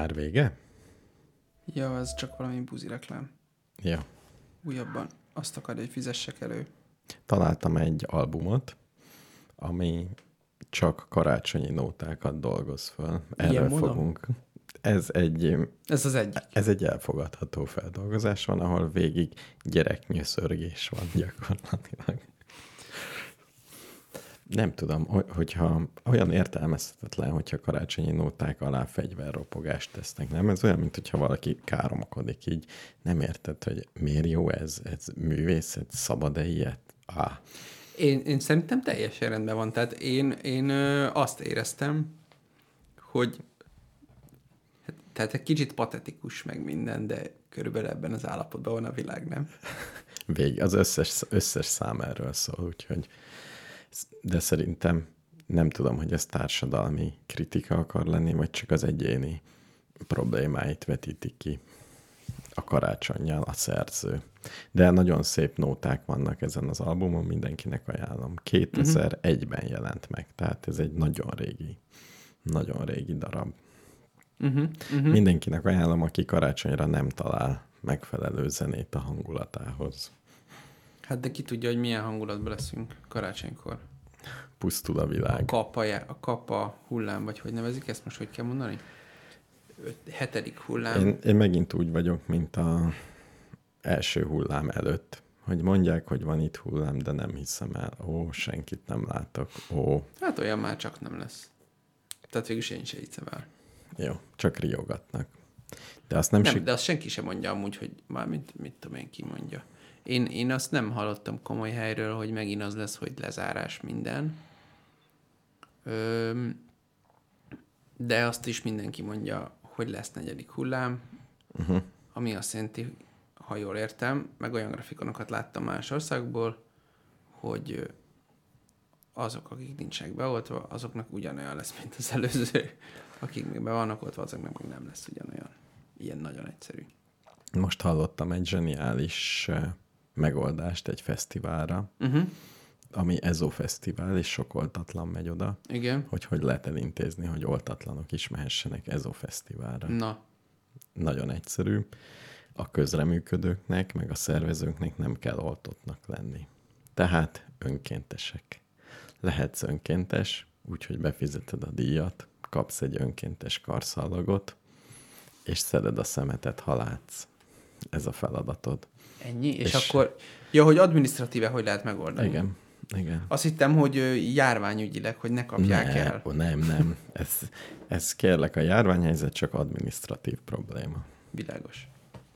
Már vége? Ja, ez csak valami buzi reklám. Ja. Újabban azt akarja, hogy fizessek elő. Találtam egy albumot, ami csak karácsonyi nótákat dolgoz föl. Ilyen Erről módon? fogunk. Ez egy, Ez az egyik. ez egy elfogadható feldolgozás van, ahol végig gyereknyőszörgés van gyakorlatilag. Nem tudom, hogy- hogyha olyan értelmezhetetlen, hogyha karácsonyi nóták alá fegyverropogást tesznek, nem? Ez olyan, mint hogyha valaki káromkodik így. Nem érted, hogy miért jó ez? Ez művészet? Szabad-e ilyet? Ah, Én, én szerintem teljesen rendben van. Tehát én, én azt éreztem, hogy hát, tehát egy kicsit patetikus meg minden, de körülbelül ebben az állapotban van a világ, nem? vég, az összes, összes szám erről szól, úgyhogy de szerintem nem tudom, hogy ez társadalmi kritika akar lenni, vagy csak az egyéni problémáit vetíti ki a karácsonyjal a szerző. De nagyon szép nóták vannak ezen az albumon, mindenkinek ajánlom. 2001-ben jelent meg, tehát ez egy nagyon régi, nagyon régi darab. Uh-huh, uh-huh. Mindenkinek ajánlom, aki karácsonyra nem talál megfelelő zenét a hangulatához. Hát de ki tudja, hogy milyen hangulatban leszünk karácsonykor. Pusztul a A világ. kapa, a kapa hullám, vagy hogy nevezik ezt most, hogy kell mondani? Öt, hetedik hullám. Én, én megint úgy vagyok, mint a első hullám előtt, hogy mondják, hogy van itt hullám, de nem hiszem el. Ó, senkit nem látok. Ó, Hát olyan már csak nem lesz. Tehát végülis én sem hiszem el. jó, csak riogatnak. De azt nem, Nem, sik- de azt senki sem mondja amúgy, hogy már mit, mit tudom én, ki mondja. Én, én azt nem hallottam komoly helyről, hogy megint az lesz, hogy lezárás minden. Öm, de azt is mindenki mondja, hogy lesz negyedik hullám, uh-huh. ami azt jelenti, ha jól értem, meg olyan grafikonokat láttam más országból, hogy azok, akik nincsenek beoltva, azoknak ugyanolyan lesz, mint az előző. Akik még be vannak oltva, azoknak még nem lesz ugyanolyan. Ilyen nagyon egyszerű. Most hallottam egy zseniális megoldást egy fesztiválra, Uh-huh. ami Ezo Fesztivál, és sok oltatlan megy oda, Igen. hogy hogy lehet elintézni, hogy oltatlanok is mehessenek Ezo Fesztiválra. Na, Nagyon egyszerű. A közreműködőknek, meg a szervezőknek nem kell oltottnak lenni. Tehát önkéntesek. Lehetsz önkéntes, úgyhogy befizeted a díjat, kapsz egy önkéntes karszallagot, és szeded a szemetet, ha látsz. Ez a feladatod. Ennyi. És, És- akkor, ja, hogy adminisztratíve hogy lehet megoldani? Igen, igen. Azt hittem, hogy járványügyileg, hogy ne kapják ne, el. ó, Nem, nem. Ez, ez kérlek, a járványhelyzet csak administratív probléma. Világos.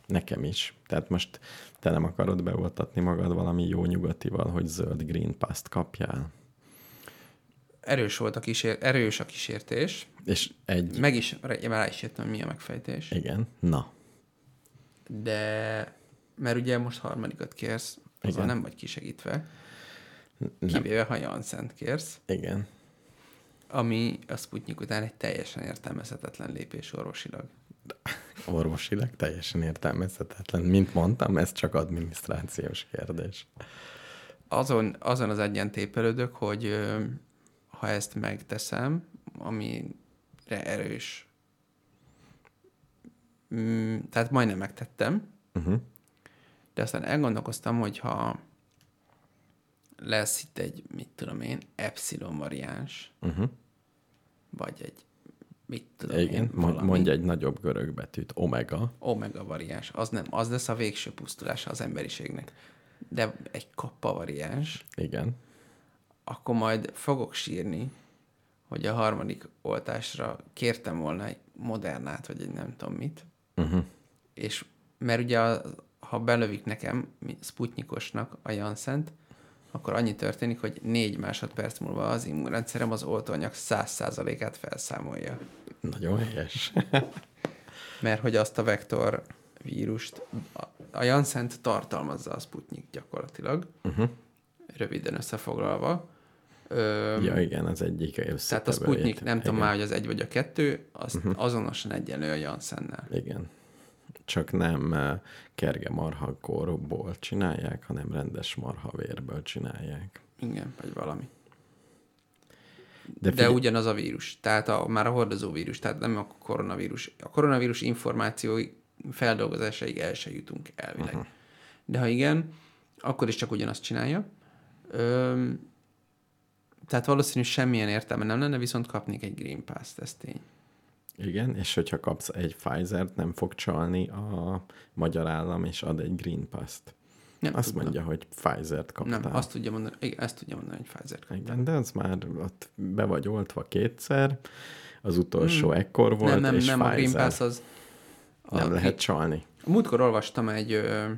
Nekem is. Tehát most te nem akarod beoltatni magad valami jó nyugatival, hogy zöld green pass kapjál? Erős volt a kísér, erős a kísértés. És egy... Meg is, rá is jöttem, mi a megfejtés. Igen. Na. De, mert ugye most harmadikat kérsz, Igen. nem vagy kisegítve, Nem. kivéve ha Janszent kérsz, Igen. ami a Sputnik után egy teljesen értelmezhetetlen lépés orvosilag. Orvosilag teljesen értelmezhetetlen. Mint mondtam, ez csak adminisztrációs kérdés. Azon, azon az egyen tépelődök, hogy ha ezt megteszem, amire erős, mm, tehát majdnem megtettem, Uh-huh. De aztán elgondolkoztam, hogy ha lesz itt egy, mit tudom én, epsilon variáns, Uh-huh. vagy egy, mit tudom Igen, én, valami mondj egy nagyobb görög betűt. Omega. omega variáns, az nem, az lesz a végső pusztulása az emberiségnek. De egy kappa variáns, Igen. akkor majd fogok sírni, hogy a harmadik oltásra kértem volna egy modernát, vagy egy nem tudom mit, Uh-huh. és mert ugye a, ha belövik nekem, Sputnikosnak a Janszent, akkor annyi történik, hogy négy másodperc múlva az immunrendszerem az oltóanyag 100%-át felszámolja. Nagyon helyes. Mert hogy azt a vektor vírust, a, Janszent tartalmazza a Sputnik gyakorlatilag, Uh-huh. röviden összefoglalva. Ö, Ja, igen, az egyik tehát a. Sputnik, nem tudom Igen. már, hogy az egy vagy a kettő, az uh-huh. azonosan egyenlő a Janszennel. Igen. Csak nem eh, kerge marhakórból csinálják, hanem rendes marhavérből csinálják. Igen, vagy valami. De, de ugyanaz a vírus, tehát a, már a hordozó vírus, tehát nem a koronavírus. A koronavírus információi feldolgozásaig el se jutunk elvileg. Uh-huh. De ha igen, akkor is csak ugyanazt csinálja. Öm, tehát valószínű semmilyen értelme nem lenne, viszont kapnék egy Green Pass-t, ez tény. Igen, és hogyha kapsz egy Pfizer-t, nem fog csalni a magyar állam, és ad egy Green Pass-t. Nem azt tudna. mondja, hogy Pfizer-t kaptál. Nem, azt tudja mondani, igen, ezt tudja mondani, hogy Pfizer-t kaptál. Igen, de az már ott be vagy oltva kétszer, az utolsó hmm. ekkor volt, nem, nem, és nem, Pfizer. a Green Pass az... Nem a, lehet csalni. A múltkor olvastam egy, ö,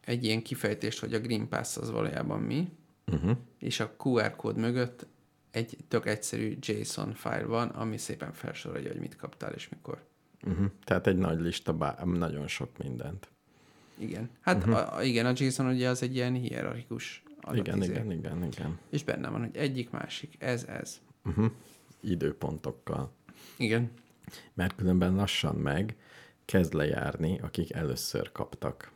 egy ilyen kifejtést, hogy a Green Pass az valójában mi, uh-huh. és a QR kód mögött egy tök egyszerű JSON file van, ami szépen felsorolja, hogy mit kaptál és mikor. Uh-huh. Tehát egy nagy lista, bá- nagyon sok mindent. Igen. Hát uh-huh. a, igen, a JSON ugye az egy ilyen hierarchikus Igen, igen, igen, igen. És benne van, hogy egyik, másik, ez, ez. Uh-huh. Időpontokkal. Igen. Mert különben lassan meg kezd lejárni, akik először kaptak.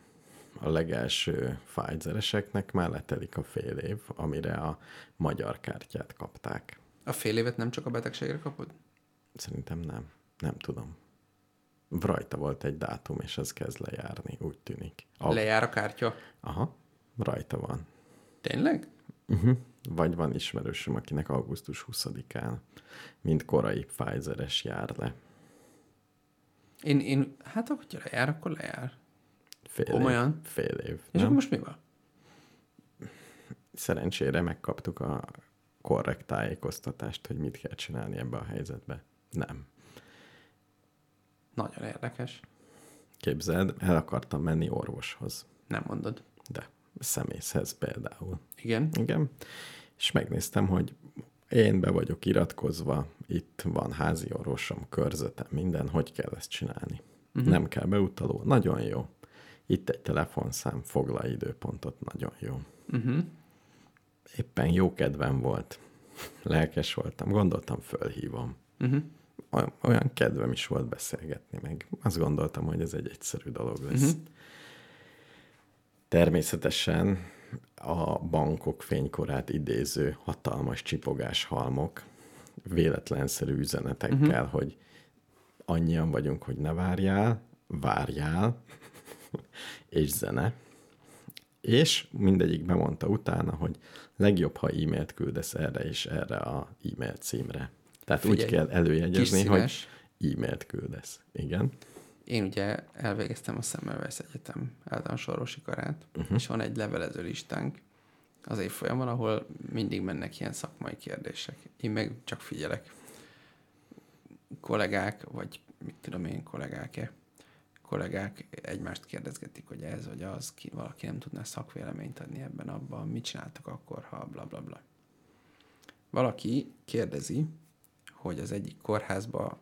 A legelső Pfizereseknek már letelik a fél év, amire a magyar kártyát kapták. A fél évet nem csak a betegségre kapod? Szerintem nem. Nem tudom rajta volt egy dátum, és ez kezd lejárni, úgy tűnik. A... Lejár a kártya? Aha, rajta van. Tényleg? Uh-huh. Vagy van ismerősöm, akinek augusztus 20-án, mint korai Pfizeres jár le. Én, én hát hogyha lejár, akkor lejár. Fél Komolyan? Év, fél év. És nem? akkor most mi van? Szerencsére megkaptuk a korrekt tájékoztatást, hogy mit kell csinálni ebbe a helyzetbe. Nem. Nagyon érdekes. Képzeld, el akartam menni orvoshoz. Nem mondod. De szemészhez például. Igen? Igen. És megnéztem, hogy én be vagyok iratkozva, itt van házi orvosom, körzetem, minden, hogy kell ezt csinálni. Uh-huh. Nem kell beutaló, nagyon jó. Itt egy telefonszám, foglalj időpontot, nagyon jó. Uh-huh. Éppen jó kedvem volt, lelkes voltam, gondoltam, fölhívom. Uh-huh olyan kedvem is volt beszélgetni meg. Azt gondoltam, hogy ez egy egyszerű dolog lesz. Uh-huh. Természetesen a bankok fénykorát idéző hatalmas csipogás halmok, véletlenszerű üzenetekkel, uh-huh. hogy annyian vagyunk, hogy ne várjál, várjál, és zene. És mindegyik bemondta utána, hogy legjobb, ha e-mailt küldesz erre és erre a e-mail címre. Tehát Figyelj, úgy kell előjegyezni, hogy e-mailt küldesz. Igen. Én ugye elvégeztem a Semmelweis Egyetem általános orvosi karát, uh-huh. és van egy levelező listánk az évfolyamon, ahol mindig mennek ilyen szakmai kérdések. Én meg csak figyelek. Kollégák, vagy mit tudom én, kollégák-e, kollégák egymást kérdezgetik, hogy ez vagy az, ki, valaki nem tudná szakvéleményt adni ebben, abban, mit csináltak akkor, ha bla bla bla. Valaki kérdezi, hogy az egyik kórházba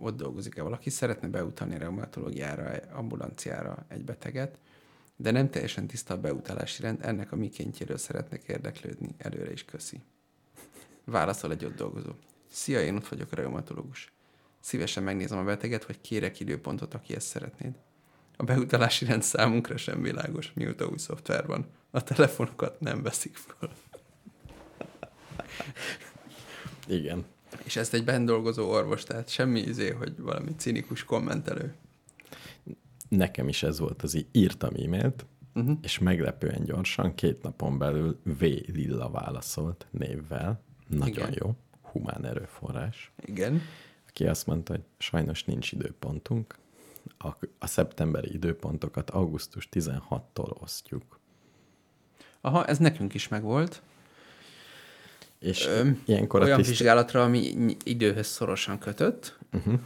ott dolgozik-e valaki, szeretne beutalni reumatológiára, ambulanciára egy beteget, de nem teljesen tiszta a beutalási rend, ennek a mikéntjéről szeretnek érdeklődni, előre is köszi. Válaszol egy ott dolgozó. Szia, én ott vagyok reumatológus. Szívesen megnézem a beteget, vagy kérek időpontot, aki ezt szeretnéd. A beutalási rend számunkra sem világos, mióta új szoftver van. A telefonokat nem veszik fel. Igen. És ezt egy bent dolgozó orvos, tehát semmi izé, hogy valami cinikus kommentelő. Nekem is ez volt az, írtam e-mailt, uh-huh. és meglepően gyorsan, két napon belül V. Lilla válaszolt névvel. Nagyon Igen. jó. Humán erőforrás. Igen. Aki azt mondta, hogy sajnos nincs időpontunk. A, a szeptemberi időpontokat augusztus 16-tól osztjuk. Aha, ez nekünk is megvolt. És Ö, ilyenkor olyan tiszt... vizsgálatra, ami időhöz szorosan kötött, uh-huh.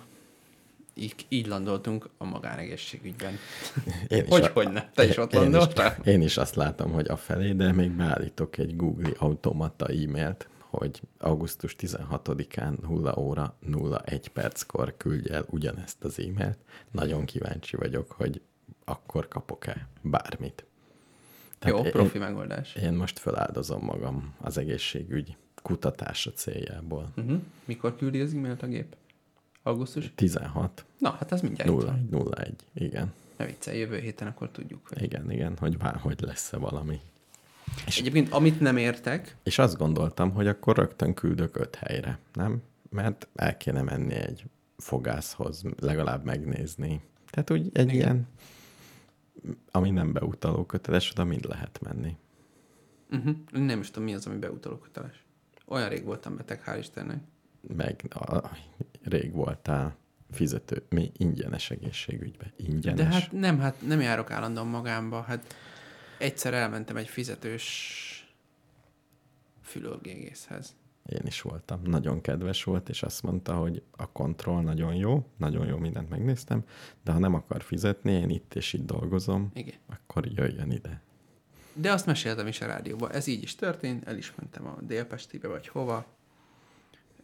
így, így landoltunk a magánegészségügyben. Én hogy, a, hogy ne? Te is ott én Is, én is azt látom, hogy a felé, de még beállítok egy Google automata e-mailt, hogy augusztus 16-án 0 óra 01 perckor küldj el ugyanezt az e-mailt. Nagyon kíváncsi vagyok, hogy akkor kapok-e bármit. Tehát Jó, profi én, megoldás. Én most feláldozom magam az egészségügy kutatása céljából. Uh-huh. Mikor küldi az e-mailt a gép? Augusztus? 16. Na, hát ez mindjárt. 0, 01, igen. Ne viccelj, jövő héten akkor tudjuk. Hogy... Igen, igen, hogy bár, hogy lesz-e valami. És, Egyébként, amit nem értek... És azt gondoltam, hogy akkor rögtön küldök öt helyre, nem? Mert el kéne menni egy fogászhoz, legalább megnézni. Tehát úgy egy Igen. ilyen, ami nem beutaló köteles, oda mind lehet menni. Uh-huh. Nem is tudom, mi az, ami beutaló köteles. Olyan rég voltam beteg, hál' Istennek. Meg a, rég voltál fizető, mi ingyenes egészségügybe. Ingyenes. De hát nem, hát nem járok állandóan magámba. Hát egyszer elmentem egy fizetős fülorgégészhez. Én is voltam. Nagyon kedves volt, és azt mondta, hogy a kontroll nagyon jó, nagyon jó mindent megnéztem, de ha nem akar fizetni, én itt és itt dolgozom, Igen. akkor jöjjön ide. De azt meséltem is a rádióban. Ez így is történt, el is mentem a Délpestibe, vagy hova,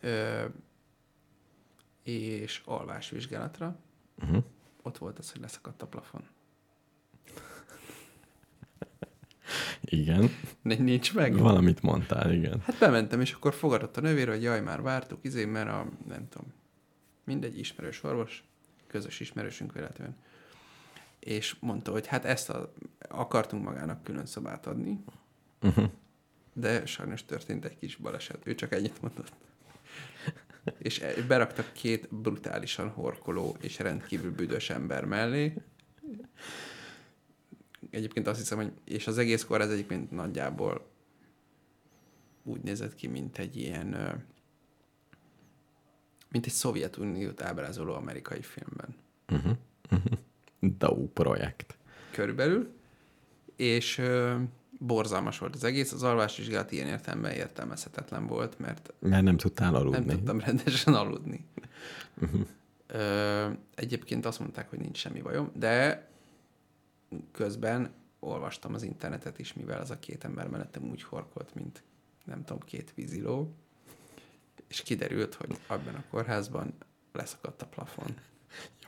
ö, és alvásvizsgálatra. Uh-huh. Ott volt az, hogy leszakadt a plafon. Igen. Nincs meg? Valamit mondtál, igen. Hát bementem, és akkor fogadott a nővér, hogy jaj, már vártuk, izé, mert a, nem tudom, mindegy ismerős orvos, közös ismerősünk véletlenül. És mondta, hogy hát ezt a, akartunk magának külön szobát adni, uh-huh. de sajnos történt egy kis baleset. Ő csak ennyit mondott. és e, beraktak két brutálisan horkoló és rendkívül büdös ember mellé, egyébként azt hiszem, hogy és az egész kor ez egyébként nagyjából úgy nézett ki, mint egy ilyen mint egy Szovjetuniót ábrázoló amerikai filmben. Uh-huh. Uh-huh. DAO projekt. Körülbelül. És ö, borzalmas volt az egész. Az alvásvizsgálat ilyen értelemben értelmezhetetlen volt, mert... Mert nem tudtál aludni. Nem tudtam rendesen aludni. Uh-huh. Ö, egyébként azt mondták, hogy nincs semmi bajom, de közben olvastam az internetet is, mivel az a két ember mellettem úgy horkolt, mint nem tudom, két víziló, és kiderült, hogy abban a kórházban leszakadt a plafon.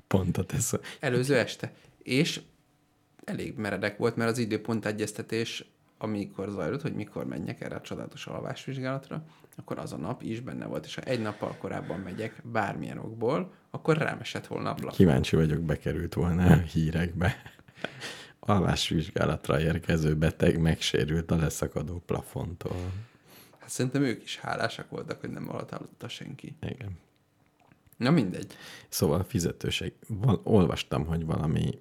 Pont a tesz. Előző este. És elég meredek volt, mert az időpont egyeztetés, amikor zajlott, hogy mikor menjek erre a csodálatos alvásvizsgálatra, akkor az a nap is benne volt, és ha egy nappal korábban megyek bármilyen okból, akkor rám esett volna a plafon. Kíváncsi vagyok, bekerült volna a hírekbe. Alvásvizsgálatra érkező beteg megsérült a leszakadó plafontól. Hát szerintem ők is hálásak voltak, hogy nem hallotta senki. Igen. Na mindegy. Szóval a fizetőség. Val- olvastam, hogy valami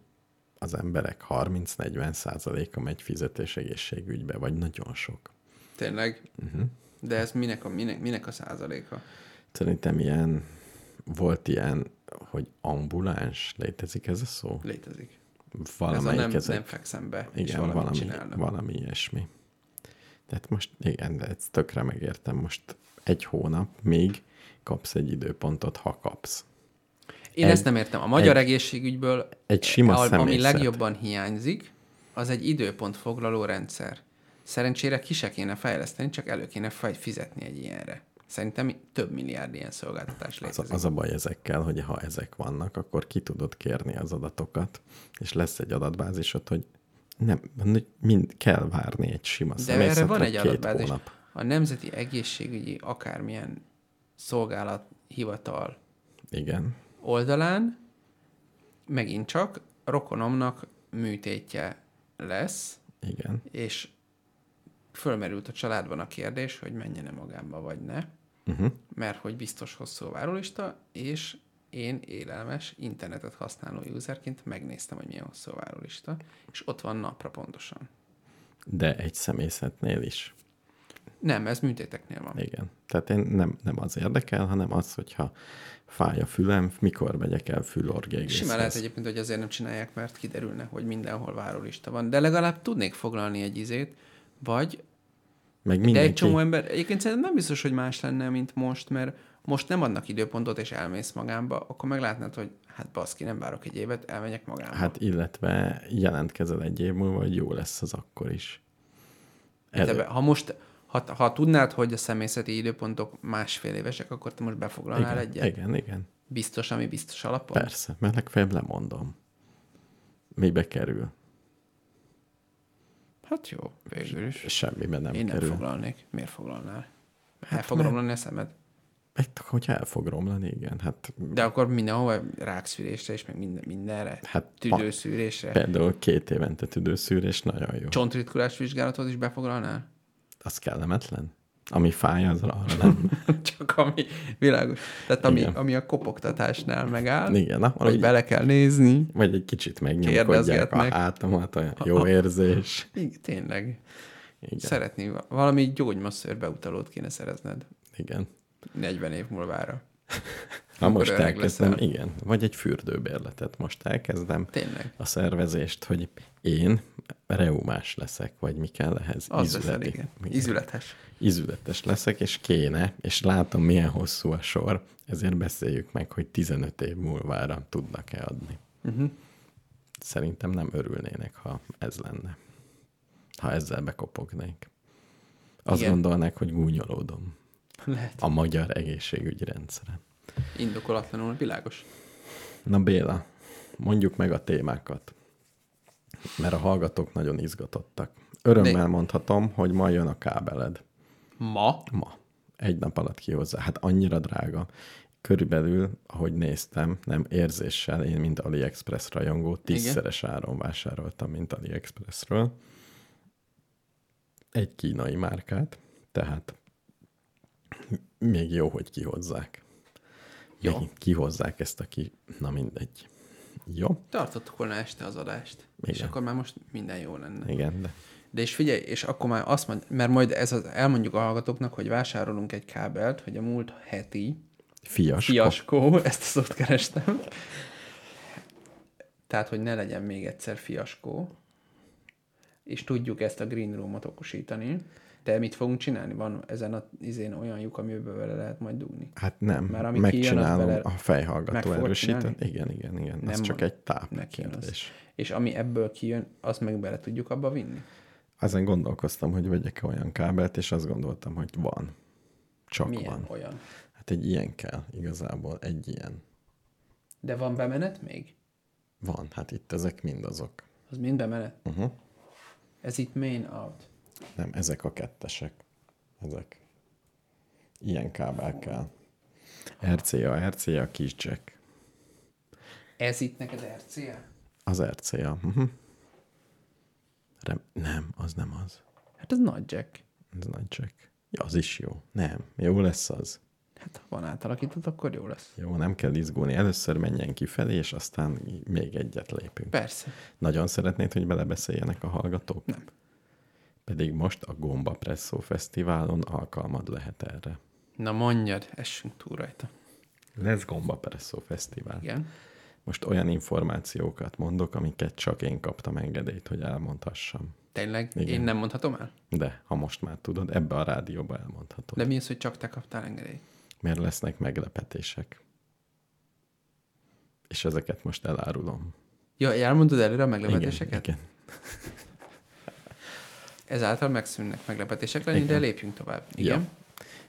az emberek 30-40 százaléka megy fizetősegészségügybe, vagy nagyon sok. Tényleg? Uh-huh. De ez minek a, minek, minek a százaléka? Szerintem ilyen, volt ilyen, hogy ambuláns, létezik ez a szó? Létezik valamelyik ez a nem, nem fekszem be, igen, és valami, csinálnak. valami ilyesmi. Tehát most, igen, de ezt tökre megértem. Most egy hónap még kapsz egy időpontot, ha kapsz. Én egy, ezt nem értem. A magyar egy, egészségügyből, egy sima ami személyzet. legjobban hiányzik, az egy időpont foglaló rendszer. Szerencsére ki se kéne fejleszteni, csak elő kéne fizetni egy ilyenre. Szerintem több milliárd ilyen szolgáltatás létezik. Az, az a baj ezekkel, hogy ha ezek vannak, akkor ki tudod kérni az adatokat, és lesz egy adatbázisod, hogy nem, mind kell várni egy sima De erre van egy adatbázis. Hónap. A Nemzeti Egészségügyi akármilyen szolgálat, hivatal Igen. oldalán megint csak rokonomnak műtétje lesz. Igen. És fölmerült a családban a kérdés, hogy menjen-e magámba, vagy ne uh-huh. mert hogy biztos hosszú várólista, és én élelmes internetet használó userként megnéztem, hogy milyen hosszú várólista, és ott van napra pontosan. De egy személyzetnél is. Nem, ez műtéteknél van. Igen. Tehát én nem, nem az érdekel, hanem az, hogyha fáj a fülem, mikor megyek el fülorgégészhez. Simán lehet egyébként, hogy azért nem csinálják, mert kiderülne, hogy mindenhol várólista van. De legalább tudnék foglalni egy izét, vagy meg mindenki... De egy csomó ember, egyébként szerintem nem biztos, hogy más lenne, mint most, mert most nem adnak időpontot, és elmész magámba, akkor meglátnád, hogy hát baszki, nem várok egy évet, elmegyek magámba. Hát illetve jelentkezel egy év múlva, hogy jó lesz az akkor is. Elő... Ha most, ha, ha tudnád, hogy a személyzeti időpontok másfél évesek, akkor te most befoglalnál igen, egyet? Igen, igen. Biztos, ami biztos alapon? Persze, mert legfeljebb lemondom. Mibe kerül? Hát jó, végül is. Semmiben nem Én kerül. nem foglalnék. Miért foglalnál? Hát El fog romlani a szemed? Egy, hogyha el fog romlani, igen. Hát, De akkor mindenhova rákszűrésre és meg minden, mindenre? hát Tüdőszűrésre? például két évente tüdőszűrés nagyon jó. Csontritkulás vizsgálatot is befoglalnál? Az kellemetlen? Ami fáj, az arra nem. Csak ami világos. Tehát ami, Igen. ami a kopogtatásnál megáll, Igen, na, hogy bele kell nézni. vagy egy kicsit megnyomkodják a hátamat, olyan jó érzés. Igen, tényleg. Igen, Szeretni, valami gyógymasszőr beutalót kéne szerezned igen. 40 év múlvára. Ha most elkezdem, leszel. igen, vagy egy fürdőbérletet most elkezdem Tényleg. a szervezést, hogy én reumás leszek, vagy mi kell ehhez? Az leszel, Izületi- igen. igen. Izületes. Izületes leszek, és kéne, és látom, milyen hosszú a sor, ezért beszéljük meg, hogy 15 év múlvára tudnak-e adni. Uh-huh. Szerintem nem örülnének, ha ez lenne. Ha ezzel bekopognék. Azt Igen. gondolnák, hogy gúnyolódom Lehet. a magyar egészségügyi rendszeren. Indokolatlanul világos. Na Béla, mondjuk meg a témákat, mert a hallgatók nagyon izgatottak. Örömmel De- mondhatom, hogy ma jön a kábeled. Ma? Ma. Egy nap alatt kihozzá. Hát annyira drága. Körülbelül, ahogy néztem, nem érzéssel, én, mint AliExpress rajongó, tízszeres áron vásároltam, mint AliExpressről. Egy kínai márkát, tehát még jó, hogy kihozzák. Jó. Még kihozzák ezt a ki... Na mindegy. Jó? Tartottuk volna este az adást. És Igen. akkor már most minden jó lenne. Igen, de De és figyelj, és akkor már azt mond, mert majd ez az, elmondjuk a hallgatóknak, hogy vásárolunk egy kábelt, hogy a múlt heti fiasko. fiaskó, ezt szót kerestem. Tehát, hogy ne legyen még egyszer fiaskó. És tudjuk ezt a green roomot okosítani. De mit fogunk csinálni? Van ezen a izén olyan lyuk, amiben bele lehet majd dugni. Hát nem, Mert ami megcsinálom az bele- a fejhallgató erősítőt. Igen, igen, igen. Nem Ez csak egy táp jön az. kérdés. És ami ebből kijön, azt meg bele tudjuk abba vinni. Ezen gondolkoztam, hogy vegyek olyan kábelt, és azt gondoltam, hogy van. Csak Milyen van. olyan? Hát egy ilyen kell igazából, egy ilyen. De van bemenet még? Van, hát itt ezek mind azok. Az mind bemenet? Uh-huh. Ez itt main out. Nem, ezek a kettesek. Ezek. Ilyen kábel kell. RCA, RCA, kis jack. Ez itt neked RCA? Az RCA. Uh-huh. Rem- nem, az nem az. Hát ez nagy jack. Ez nagy jack. Ja, az is jó. Nem, jó lesz az. Hát ha van átalakított, akkor jó lesz. Jó, nem kell izgulni. Először menjen kifelé, és aztán még egyet lépünk. Persze. Nagyon szeretnéd, hogy belebeszéljenek a hallgatók? Nem. Pedig most a Gomba Presszó Fesztiválon alkalmad lehet erre. Na mondjad, essünk túl rajta. Lesz Gomba Presszó Fesztivál. Igen. Most olyan információkat mondok, amiket csak én kaptam engedélyt, hogy elmondhassam. Tényleg? Igen. Én nem mondhatom el? De, ha most már tudod, ebbe a rádióba elmondhatod. De mi az, hogy csak te kaptál engedélyt? Mert lesznek meglepetések. És ezeket most elárulom. Ja, elmondod előre a meglepetéseket? Igen, igen. Ezáltal megszűnnek meglepetések lenni, Igen. de lépjünk tovább. Igen. Ja.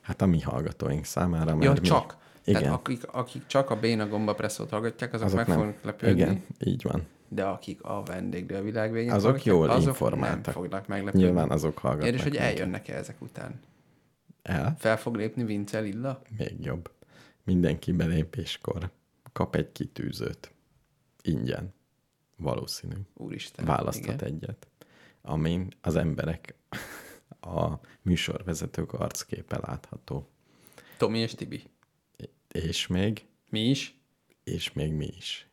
Hát a mi hallgatóink számára Ja, már csak. Igen. Tehát akik, akik csak a béna gomba presszót hallgatják, azok, Azok meg nem. fognak lepődni. Igen, így van. De akik a vendégről a világ végén Azok hallgatják, jól azok informáltak. nem fognak meglepődni. Nyilván azok hallgatnak. Érdés, hogy eljönnek-e ezek után. El? Fel fog lépni Vince Lilla? Még jobb. Mindenki belépéskor kap egy kitűzőt. Ingyen. Valószínű. Úristen. Választhat igen. egyet. Amin az emberek, a műsorvezetők arcképe látható. Tomi és Tibi. És még, Mi is? és még mi is.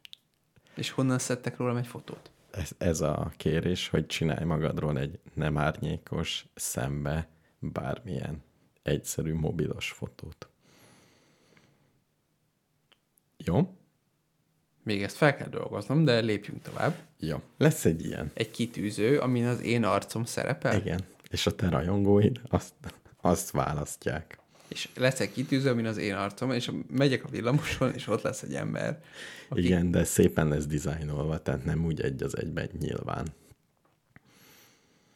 És honnan szedtek rólam egy fotót? Ez, ez a kérés, hogy csinálj magadról egy nem árnyékos, szembe bármilyen egyszerű mobilos fotót. Jó? Még ezt fel kell dolgoznom, de lépjünk tovább. Jó. Lesz egy ilyen. Egy kitűző, amin az én arcom szerepel, Igen. És a te rajongóid azt, azt választják. És lesz egy kitűző, amin az én arcom, és megyek a villamoson, és ott lesz egy ember. Aki... Igen, de szépen lesz dizájnolva, tehát nem úgy egy az egyben nyilván.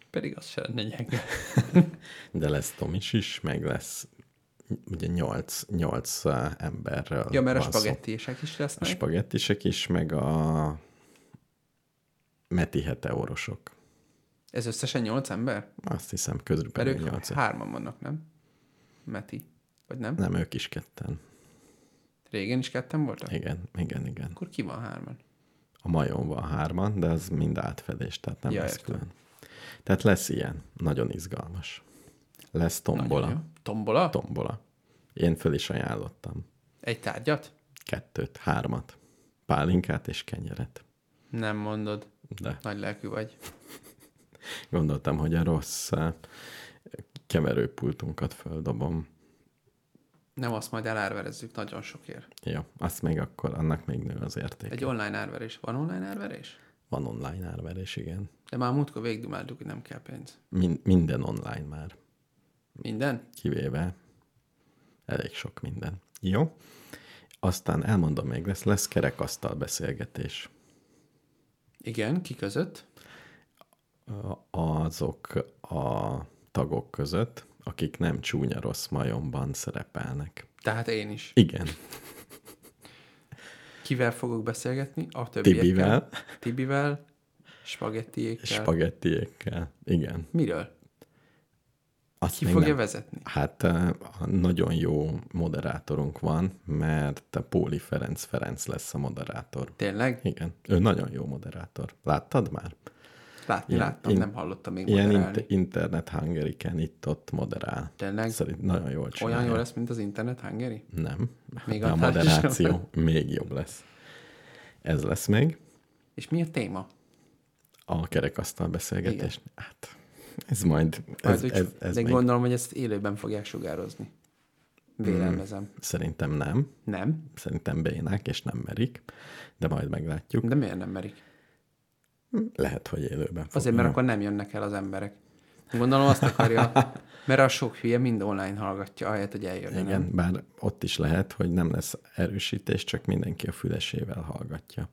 Pedig az se lenne gyenge. De lesz Tomis is, meg lesz ugye nyolc, nyolc emberről Ja, mert a szó. spagettiések is A lesznek. spagettisek is, meg a Meti heteorosok. Ez összesen nyolc ember? Azt hiszem, ők nyolc. hárman vannak, nem? Meti. vagy nem? Nem, ők is ketten. Régen is ketten voltak? Igen, igen, igen. Akkor ki van hárman? A majom van hárman, de az mind átfedés, tehát nem Ja, lesz értem. külön. Tehát lesz ilyen, nagyon izgalmas. Lesz tombola. Tombola? Tombola. Én föl is ajánlottam. Egy tárgyat? Kettőt, hármat. Pálinkát és kenyeret. Nem mondod. De Nagy lelkű vagy. gondoltam, hogy a rossz eh, keverőpultunkat földobom. Nem azt majd elárverezzük nagyon sokért. Ja, azt még akkor, annak még nő az érték. Egy online árverés. Van online árverés? Van online árverés, igen. De már múltkor végigdumáltuk, hogy nem kell pénz. Min- minden online már. Minden? kivéve elég sok minden. Jó? Aztán elmondom még, lesz, lesz kerekasztal beszélgetés. Igen, ki között? Azok a tagok között, akik nem csúnya rossz majomban szerepelnek. Tehát én is. Igen, Kivel fogok beszélgetni? A többiekkel? Tibivel, Tibivel, spagettiékkel. spagettiékkel. Igen. Miről? Azt Ki fogja nem. vezetni? Hát eh, nagyon jó moderátorunk van, mert Póli Ferenc Ferenc lesz a moderátor. Tényleg? Igen, ő nagyon jó moderátor. Láttad már? Látni, Ilyen- láttam, in- nem hallottam még Ilyen moderálni. inter- internet hangeriken itt-ott moderál. Tényleg? Szerint nagyon jól csinálja. Olyan jó lesz, mint az internet hangeri? Nem. Még a annál is moderáció még jobb lesz. Ez lesz még. És mi a téma? A kerekasztal beszélgetés. Hát, ez majd, ez, Majd úgy- ez, ez de még gondolom, hogy ezt élőben fogják sugározni. Vélelmezem. szerintem nem. Nem? Szerintem bénák, és nem merik. De majd meglátjuk. De miért nem merik? Lehet, hogy élőben fog. Azért, mert akkor nem jönnek el az emberek. Gondolom azt akarja, mert a sok hülye mind online hallgatja, ahelyett, hogy eljön. Igen, bár ott is lehet, hogy nem lesz erősítés, csak mindenki a fülesével hallgatja.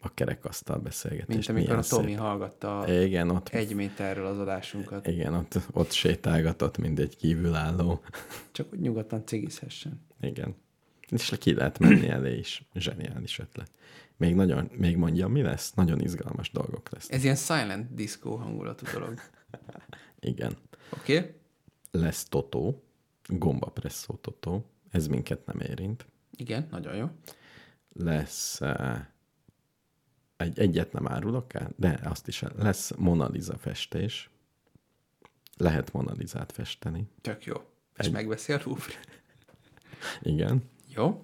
A kerekasztal beszélgetést. Mint amikor a Tomi szép. hallgatta Igen, ott, egy méterről az adásunkat. igen ott, ott sétálgatott, mint egy kívülálló. Csak hogy nyugodtan cigizhessen. Igen. És ki lehet menni elé is. Zseniális ötlet. Még nagyon, még mondjam, mi lesz? Nagyon izgalmas dolgok lesz. Ez ilyen silent disco hangulatú dolog. Igen. Oké? Okay? Lesz Totó, gombapresszó Totó. Ez minket nem érint. Igen, nagyon jó. Lesz uh, egy, egyet nem árulok el, de azt is lesz Mona Lisa festés. Lehet Mona Lisát festeni. Tök jó. És Egy- megveszi a Louvre. Igen. Jó?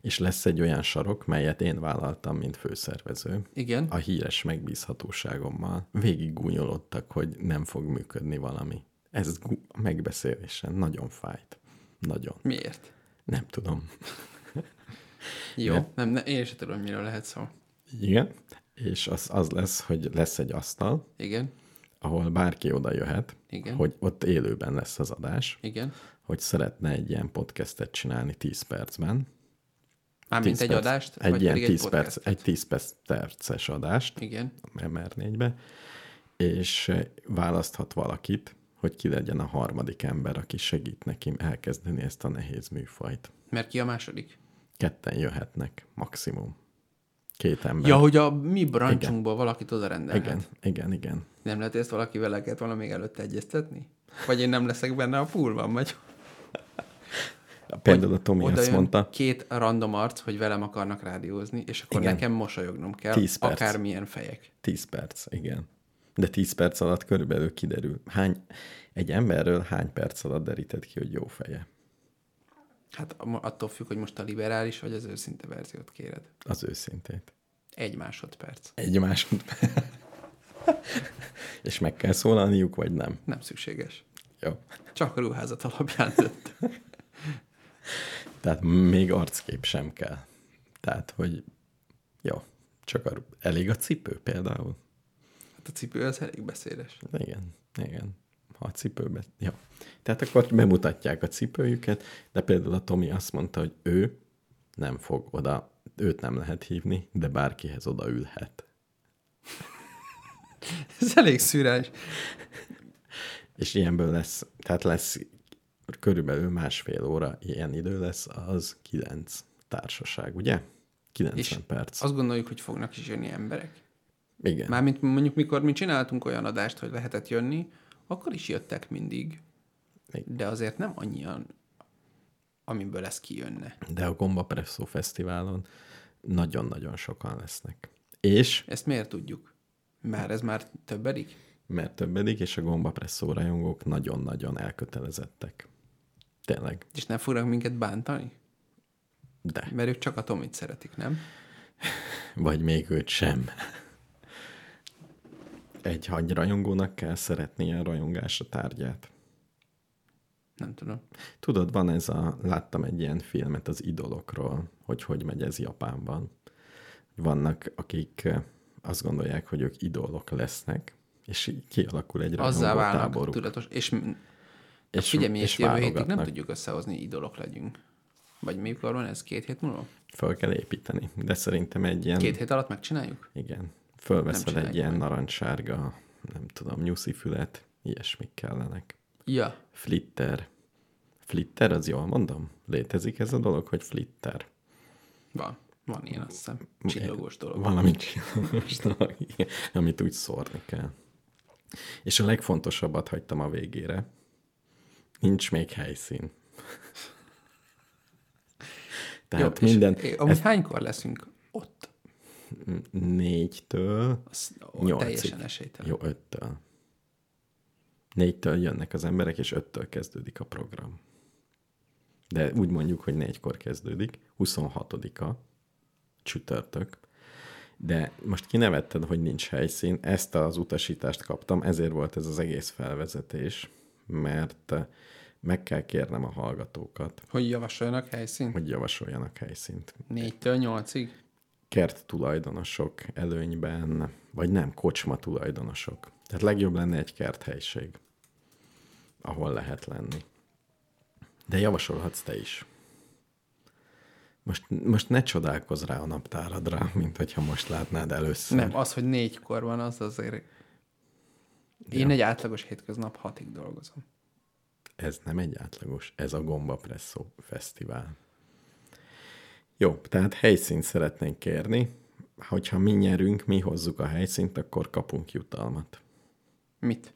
És lesz egy olyan sarok, melyet én vállaltam, mint főszervező. Igen. A híres megbízhatóságommal végig gúnyolódtak, hogy nem fog működni valami. Ez megbeszélésen nagyon fájt. Nagyon. Miért? Nem tudom. Jó. Igen. Nem, ne, én sem tudom, miről lehet szó. Igen. És az, az lesz, hogy lesz egy asztal, Igen. ahol bárki oda jöhet, Igen. hogy ott élőben lesz az adás, Igen. hogy szeretne egy ilyen podcastet csinálni 10 percben. Mármint 10 egy perc, adást, egy vagy ilyen pedig 10 egy perc, egy 10 perc, perces adást, Igen. MR4-be, és eh, választhat valakit, hogy ki legyen a harmadik ember, aki segít neki elkezdeni ezt a nehéz műfajt. Mert ki a második? Ketten jöhetnek, maximum. Két ember. Ja, hogy a mi brancsunkból valakit oda rendelhet. igen, igen, igen. Nem lehet ezt valakivel le kellett volna még előtte egyeztetni? Vagy én nem leszek benne a poolban, vagy Például a Tomi azt mondta, két random arc, hogy velem akarnak rádiózni, és akkor Igen. nekem mosolyognom kell, 10 perc. akármilyen fejek. 10 perc, igen. De 10 perc alatt körülbelül kiderül, hány, egy emberről hány perc alatt deríted ki, hogy jó feje. Hát attól függ, hogy most a liberális vagy az őszinte verziót kéred. Az őszintét. Egy másodperc. Egy másodperc. És meg kell szólalniuk, vagy nem? Nem szükséges. Jó. Csak a ruházat alapján dönt. Tehát még arckép sem kell. Tehát, hogy jó, csak a, elég a cipő például. Hát a cipő az elég beszédes. Igen, igen. Ha a cipőbe... Jó. Tehát akkor bemutatják a cipőjüket, de például a Tomi azt mondta, hogy ő nem fog oda, őt nem lehet hívni, de bárkihez oda ülhet. Ez elég szürális. És ilyenből lesz, tehát lesz körülbelül másfél óra ilyen idő lesz, az kilenc társaság, ugye? 90 És perc. Azt gondoljuk, hogy fognak is jönni emberek. Igen. Mármint mondjuk, mikor mi csináltunk olyan adást, hogy lehetett jönni, akkor is jöttek mindig. Igen. De azért nem annyian amiből ez kijönne. De a Gomba Presszó Fesztiválon nagyon-nagyon sokan lesznek. És, Ezt miért tudjuk? Már ez már többedik? mert többedik, és a Gomba Presszó rajongók nagyon-nagyon elkötelezettek. Tényleg. És nem fognak minket bántani? De. Mert ők csak a Tomit szeretik, nem? Vagy még őt sem. Egy hagyrajongónak kell szeretnie a rajongásra tárgyát. Nem tudom. Tudod, van ez a, láttam egy ilyen filmet az idolokról, hogy hogy megy ez Japánban. Vannak, akik azt gondolják, hogy ők idolok lesznek, és így kialakul egy Azzá rajongó válnak táboruk. tudatos. És, és figyelj, mi és jövő hétig nem tudjuk összehozni, idolok legyünk. Vagy mikor van ez? Két hét múlva? Föl kell építeni. De szerintem egy ilyen... Két hét alatt megcsináljuk? Igen. Csináljuk egy ilyen meg. narancssárga, nem tudom, nyuszi fület, ilyesmik kellenek. Ja. Flitter. Flitter, az jól mondom? Létezik ez a dolog, hogy flitter? Van. Van ilyen, azt hiszem. Csillogós dolog. Valami csillagos dolog, igen, amit úgy szórni kell. És a legfontosabbat hagytam a végére. Nincs még helyszín. Tehát Jó, és minden é- Amúgy hánykor leszünk ott? négytől, Az ó, Nyolcig. teljesen esélytelen. jó, öttől. Négytől jönnek az emberek, és öttől kezdődik a program. De úgy mondjuk, hogy négykor kezdődik, 26-a, csütörtök. De most kinevetted, hogy nincs helyszín, ezt az utasítást kaptam, ezért volt ez az egész felvezetés, mert eh, meg kell kérnem a hallgatókat, Hogy javasoljanak helyszínt? hogy javasoljanak helyszínt. Négytől nyolcig? Kert tulajdonosok előnyben, vagy nem, kocsma tulajdonosok. Tehát legjobb lenne egy kerthelyiség, ahol lehet lenni. De javasolhatsz te is. Most, most ne csodálkozz rá a naptáradra, mint hogyha most látnád először. Nem, az, hogy négykor van, az azért... Én egy átlagos hétköznap hatig dolgozom. Ez nem egy átlagos, ez a Gomba Presszó Fesztivál. Jó, tehát helyszínt szeretnénk kérni. Hogyha mi nyerünk, mi hozzuk a helyszínt, akkor kapunk jutalmat. Mit?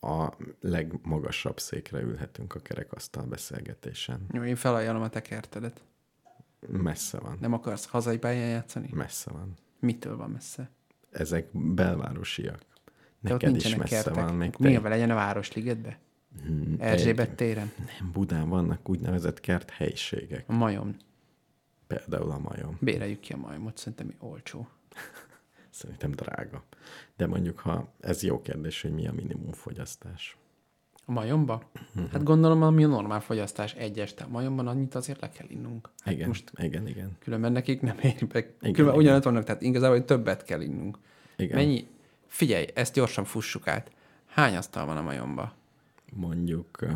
A legmagasabb székre ülhetünk a kerekasztal beszélgetésen. Jó, én felajánlom a te kertedet. Messze van. Nem akarsz hazai pályán játszani? Messze van. Mitől van messze? Ezek belvárosiak. De ott Neked is nincsenek messze kertek. van. Még Miért legyen a Városligetbe? Hmm, Erzsébet egy- téren? Nem, Budán vannak úgynevezett kerthelyiségek. A majom. Például a majom. Béreljük ki a majmot, szerintem olcsó. Szerintem drága. De mondjuk, ha ez jó kérdés, hogy mi a minimum fogyasztás. A majomba? Mhm. Hát gondolom, ami a normál fogyasztás egy este. A majomban annyit azért le kell innunk. Hát Igen, Most igen, igen. különben nekik nem éri meg. Igen, Különben igen. ugyanott vannak, tehát igazából hogy többet kell innunk. igen. Mennyi? Figyelj, ezt gyorsan fussuk át. Hány asztal van a majomba? Mondjuk ö,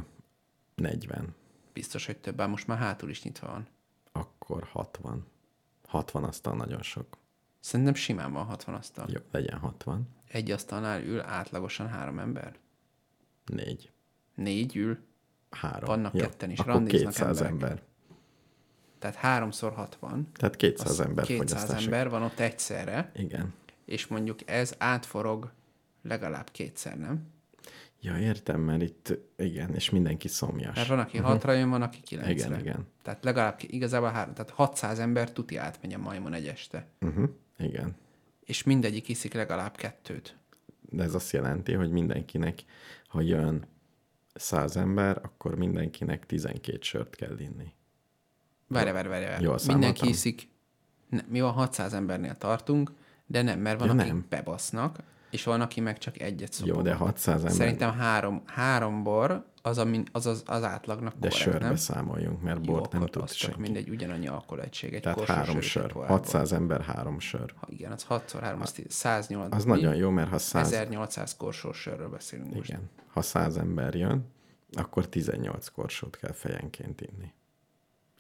40, Biztos, hogy több, bár most már hátul is nyitva van. akkor 60. 60 asztal nagyon sok. Szerintem simán van 60 asztal. Jó, legyen 60. Egy asztalnál ül átlagosan három ember. 4. Négy ül, 3. Vannak ketten is, akkor randiznak 200 emberek. ember. tehát háromszor 60. Tehát 200 Az ember 200 fogyasztása. ember van ott egyszerre, Igen. És mondjuk ez átforog legalább kétszer, nem? Ja, értem, mert itt, igen, és mindenki szomjas. Mert van, aki hatra jön, van, aki kilencre. Igen, igen. Tehát legalább igazából három, tehát 600 ember tuti átmegy a majmon egy este. Uh-huh. Igen. És mindegyik iszik legalább kettőt. De ez azt jelenti, hogy mindenkinek, ha jön 100 ember, akkor mindenkinek 12 sört kell inni. Várj, várj, várj. Jól Mindenki iszik. Ne, mi van 600 embernél tartunk, de nem, mert van, Ja, akik nem. bebasznak, és van, aki meg csak egyet szopog. Jó, de 600 ember, Szerintem három, három bor az, a, min- az, az, az átlagnak de korrekt, sörbe nem? számoljunk, mert Jó, bort nem tud az csak senki. mindegy, ugyanannyi alkoholegység. Egy Tehát korsó három sör, sör. tepoárból. 600 ember, három sör. Ha, igen, az 6 x 3, az 108. Az mi? nagyon jó, mert ha 100, 1800 korsós sörről beszélünk most. igen, ha 100 ember jön, akkor 18 korsót kell fejenként inni.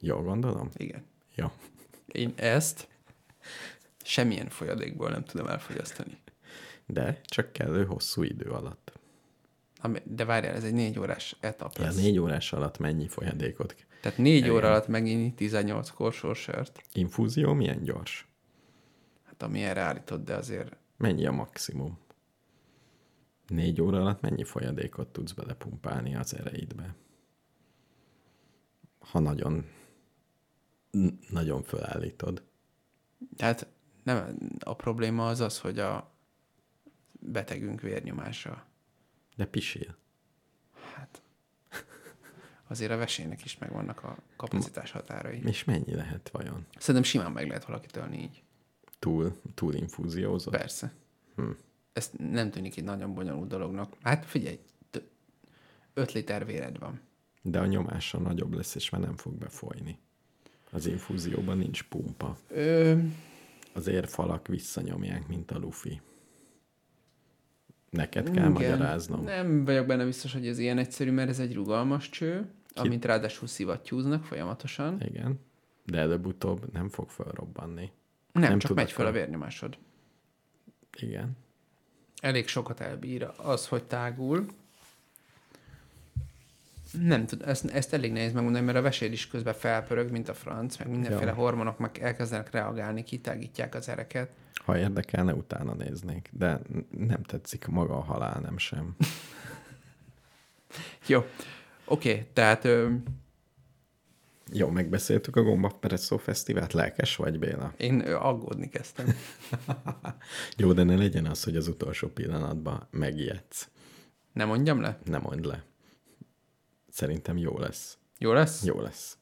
Jól gondolom? Igen. Jó. Én ezt semmilyen folyadékból nem tudom elfogyasztani. De csak kellő hosszú idő alatt. De várjál, ez egy négy órás etap Ja, négy órás alatt mennyi folyadékot? Tehát négy Igen. óra alatt meginni 18 korsós sört. Infúzió milyen gyors? Hát ami erre állított, de azért Mennyi a maximum? Négy óra alatt mennyi folyadékot tudsz belepumpálni az ereidbe? ha nagyon, nagyon fölállítod. Tehát nem, a probléma az az, hogy a betegünk vérnyomása. De pisil. Hát azért a vesének is megvannak a kapacitás határai. És mennyi lehet vajon? Szerintem simán meg lehet valakit ölni így. Túl, túl infúziózott? Persze. Hm. Ez nem tűnik egy nagyon bonyolult dolognak. Hát figyelj, 5 liter véred van. De a nyomása nagyobb lesz, és már nem fog befolyni. Az infúzióban nincs pumpa. Ö, Az érfalak visszanyomják, mint a lufi. Neked kell magyaráznom. Nem vagyok benne biztos, hogy ez ilyen egyszerű, mert ez egy rugalmas cső, amit ráadásul szivattyúznak folyamatosan. Igen. De előbb-utóbb nem fog felrobbanni. Nem, Nem csak megy fel a vérnyomásod. Igen. Elég sokat elbír az, hogy tágul. Nem tudom, ezt, ezt elég nehéz megmondani, mert a vesér is közben felpörög, mint a franc, meg mindenféle Ja. hormonok meg elkezdenek reagálni, kitágítják az ereket. Ha érdekelne, utána néznék. De nem tetszik maga a halál, nem sem. Jó, oké, okay, tehát ö, Jó, megbeszéltük a Gomba Presszó Fesztivált. Lelkes vagy, Béla? én aggódni kezdtem. Jó, de ne legyen az, hogy az utolsó pillanatban megijedsz. Nem mondjam le? Ne mondd le. Szerintem jó lesz. Jó lesz? Jó lesz.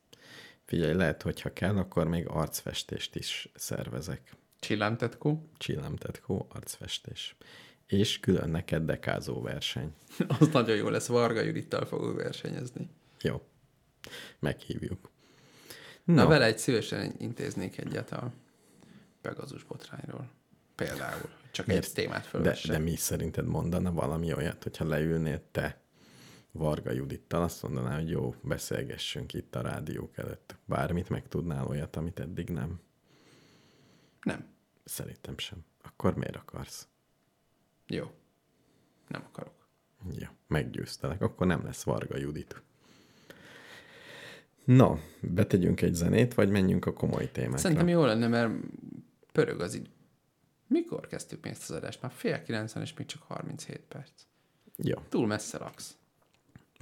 Figyelj, lehet, hogy ha kell, akkor még arcfestést is szervezek. Csillámtetkó. Csillámtetkó, arcfestés. És külön neked dekázó verseny. Az nagyon jó lesz, Varga Judittal fogok versenyezni. Jó. Meghívjuk. Na, Na, vele egy szívesen intéznék egyet a Pegazus botrányról. Például. Csak Miért? egy témát de, fölvesse. de mi szerinted mondana valami olyat, hogyha leülnél te Varga Judittal, azt mondaná, hogy jó, beszélgessünk itt a rádiók előtt. Bármit meg tudnál olyat, amit eddig nem? Nem. Szerintem sem. Akkor miért akarsz? Jó. Nem akarok. Jó, meggyőztelek. Akkor nem lesz Varga Judit. Na, betegyünk egy zenét, vagy menjünk a komoly témákra? Szerintem jó lenne, mert pörög az idő. Mikor kezdtük mi ezt az adást? Már fél 90 és még csak 37 perc. Jó, Túl messze laksz.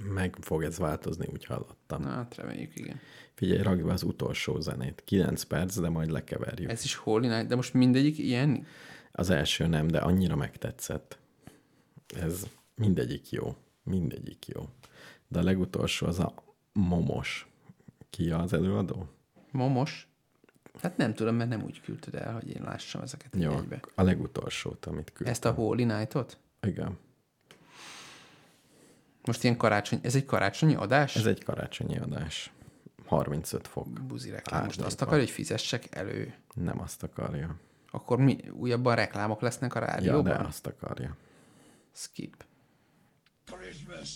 Meg fog ez változni, úgy hallottam. Na, hát reméljük, igen. Figyelj, rakd be az utolsó zenét. 9 perc, de majd lekeverjük. Ez... Is Holy Night, de most mindegyik ilyen? Az első nem, de annyira megtetszett. Ez mindegyik jó. Mindegyik jó. De a legutolsó az a momos. Ki az előadó? Momos? Hát nem tudom, mert nem úgy küldted el, hogy én lássam ezeket Jó, egybe. a legutolsót, amit küldtem. Ezt a Holy Night-ot? Igen. Most ilyen karácsony, ez egy karácsonyi adás? Ez egy karácsonyi adás. 35 fok. buzi reklám. Most azt akarja, hogy fizessek elő. Nem azt akarja. Akkor mi, újabban reklámok lesznek a Ja, rádióban? de azt akarja. Skip. Christmas.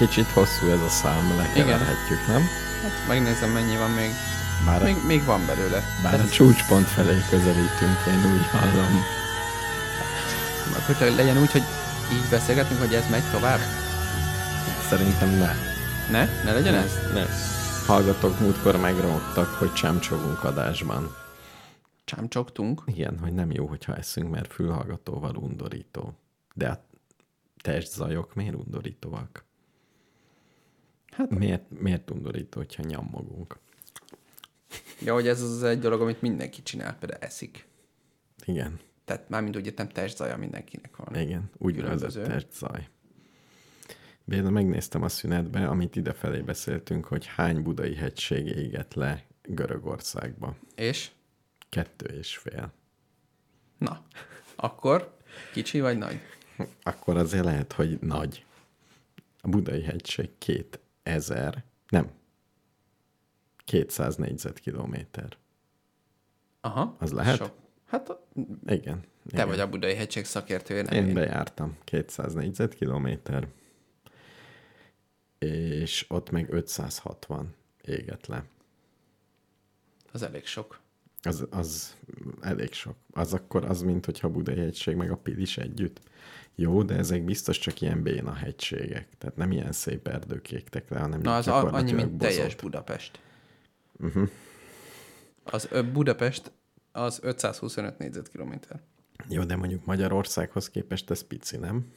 Kicsit hosszú ez a szám, lekeverhetjük, nem? Hát megnézem, mennyi van még. Bár, Még, még van belőle. bár a csúcspont felé közelítünk, én úgy hallom. Meg hogyha legyen úgy, hogy így beszélgetünk, hogy ez megy tovább. Szerintem ne. Ne? Ne legyen ez? Ne. Hallgatók múltkor megrongtak, hogy csámcsogunk adásban. Csámcsogtunk. Igen, hogy nem jó, hogyha eszünk, mert fülhallgatóval undorító. De a testzajok miért undorítóak? Hát miért, miért undorító, hogyha nyammogunk? Ja, hogy ez az egy dolog, amit mindenki csinál, például eszik. Igen, Tehát mármint úgy értem, testzaja mindenkinek van. igen, úgynevezett Különböző. testzaj. Béla, megnéztem a szünetbe, amit idefelé beszéltünk, hogy hány budai hegység égett le Görögországba. És? Kettő és fél. Na, akkor kicsi vagy nagy? Akkor azért lehet, hogy nagy. A budai hegység 2000, nem, 200 négyzetkilométer. Aha. Az lehet? Sok. Hát Igen. te igen. vagy a Budai hegység szakértője, nem Én én. bejártam 200 négyzetkilométer, és ott meg 560 égett le. Az elég sok. Az, az elég sok. Az akkor az, mint hogyha a Budai hegység meg a Pilis együtt. Jó, de ezek biztos csak ilyen béna hegységek. Tehát nem ilyen szép erdők égtek le, hanem Na, az annyi, mint teljes bozott. Budapest. Uh-huh. Az Budapest az 525 négyzetkilométer. Jó, de mondjuk Magyarországhoz képest ez pici, nem?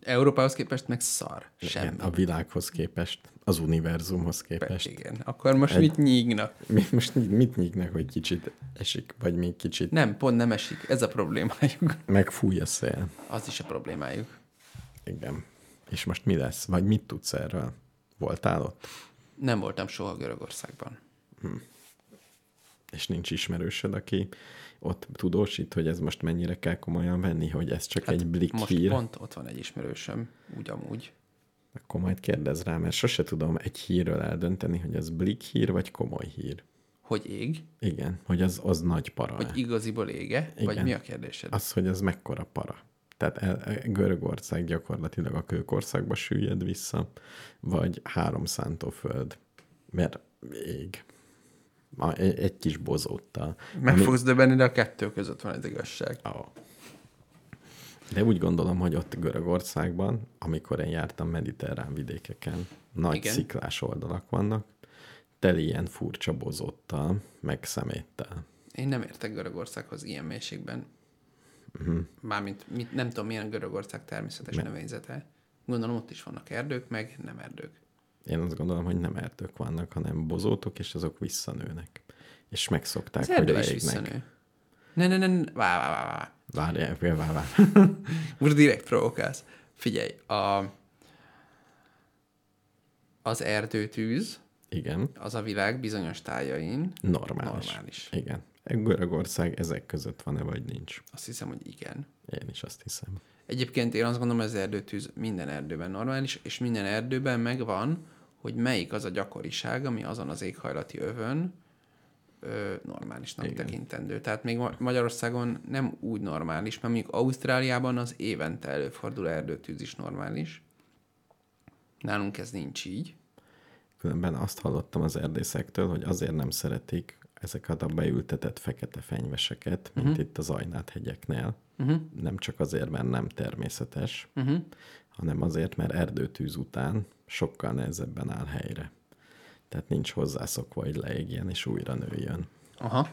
Európához képest meg szar. Semmi. Igen, a világhoz képest, az univerzumhoz Pe- képest. Igen. Akkor most Egy- mit nyígnak? Mi, most mit nyígnak, hogy kicsit esik, vagy még kicsit Nem, pont nem esik. Ez a problémájuk. megfúj a szél. Az is a problémájuk. Igen. És most mi lesz? Vagy mit tudsz erről? Voltál ott? Nem voltam soha Görögországban. És nincs ismerősöd, aki ott tudósít, hogy ez most mennyire kell komolyan venni, hogy ez csak hát egy blik Most hír. pont ott van egy ismerősöm, úgy amúgy. Akkor majd kérdez rá, mert sose tudom egy hírről eldönteni, hogy ez blik hír, vagy komoly hír. Hogy ég, Igen, hogy az, az nagy para. hogy igaziból ége, vagy Igen. mi a kérdésed? Az, hogy ez mekkora para. Tehát el, el- Görögország gyakorlatilag a kőkorszakba süllyed vissza, vagy három szántóföld, mert ég. Ma, egy, egy kis bozóttal. Meg fogsz döbbenni, de a kettő között van az igazság. Ó. De úgy gondolom, hogy ott Görögországban, amikor én jártam mediterrán vidékeken, nagy Igen. Sziklás oldalak vannak, teli ilyen furcsa bozóttal, meg szeméttel. Én nem értek Görögországhoz ilyen mélységben. Uh-huh. Mármint mit, nem tudom, milyen Görögország természetes Ne. növényzete. Gondolom ott is vannak erdők, meg nem erdők. Én azt gondolom, hogy nem erdők vannak, hanem bozótok, és azok visszanőnek. És megszokták, Az hogy leégnek. Ne, ne, ne, ne, vá, vá, vá, vá. Várjál, várjál, várjál. Most direkt provokálsz. Figyelj, a, az erdőtűz, Igen, az a világ bizonyos tájain normális. normális. Igen. Görögország ezek között van-e, vagy nincs? Azt hiszem, hogy igen. Én is azt hiszem. Egyébként én azt gondolom, hogy az erdőtűz minden erdőben normális, és minden erdőben megvan, hogy melyik az a gyakoriság, ami azon az éghajlati övön ö, normálisnak Igen. Tekintendő. Tehát még Ma- Magyarországon nem úgy normális, mert mondjuk Ausztráliában az évente előforduló erdőtűz is normális. Nálunk ez nincs így. Különben azt hallottam az erdészektől, hogy azért nem szeretik ezeket a beültetett fekete fenyveseket, mint uh-huh. itt az Ajnát hegyeknél. Uh-huh. Nem csak azért, mert nem természetes, Uh-huh. hanem azért, mert erdőtűz után sokkal nehezebben áll helyre. Tehát nincs hozzászokva, hogy leégjen és újra nőjön. Aha.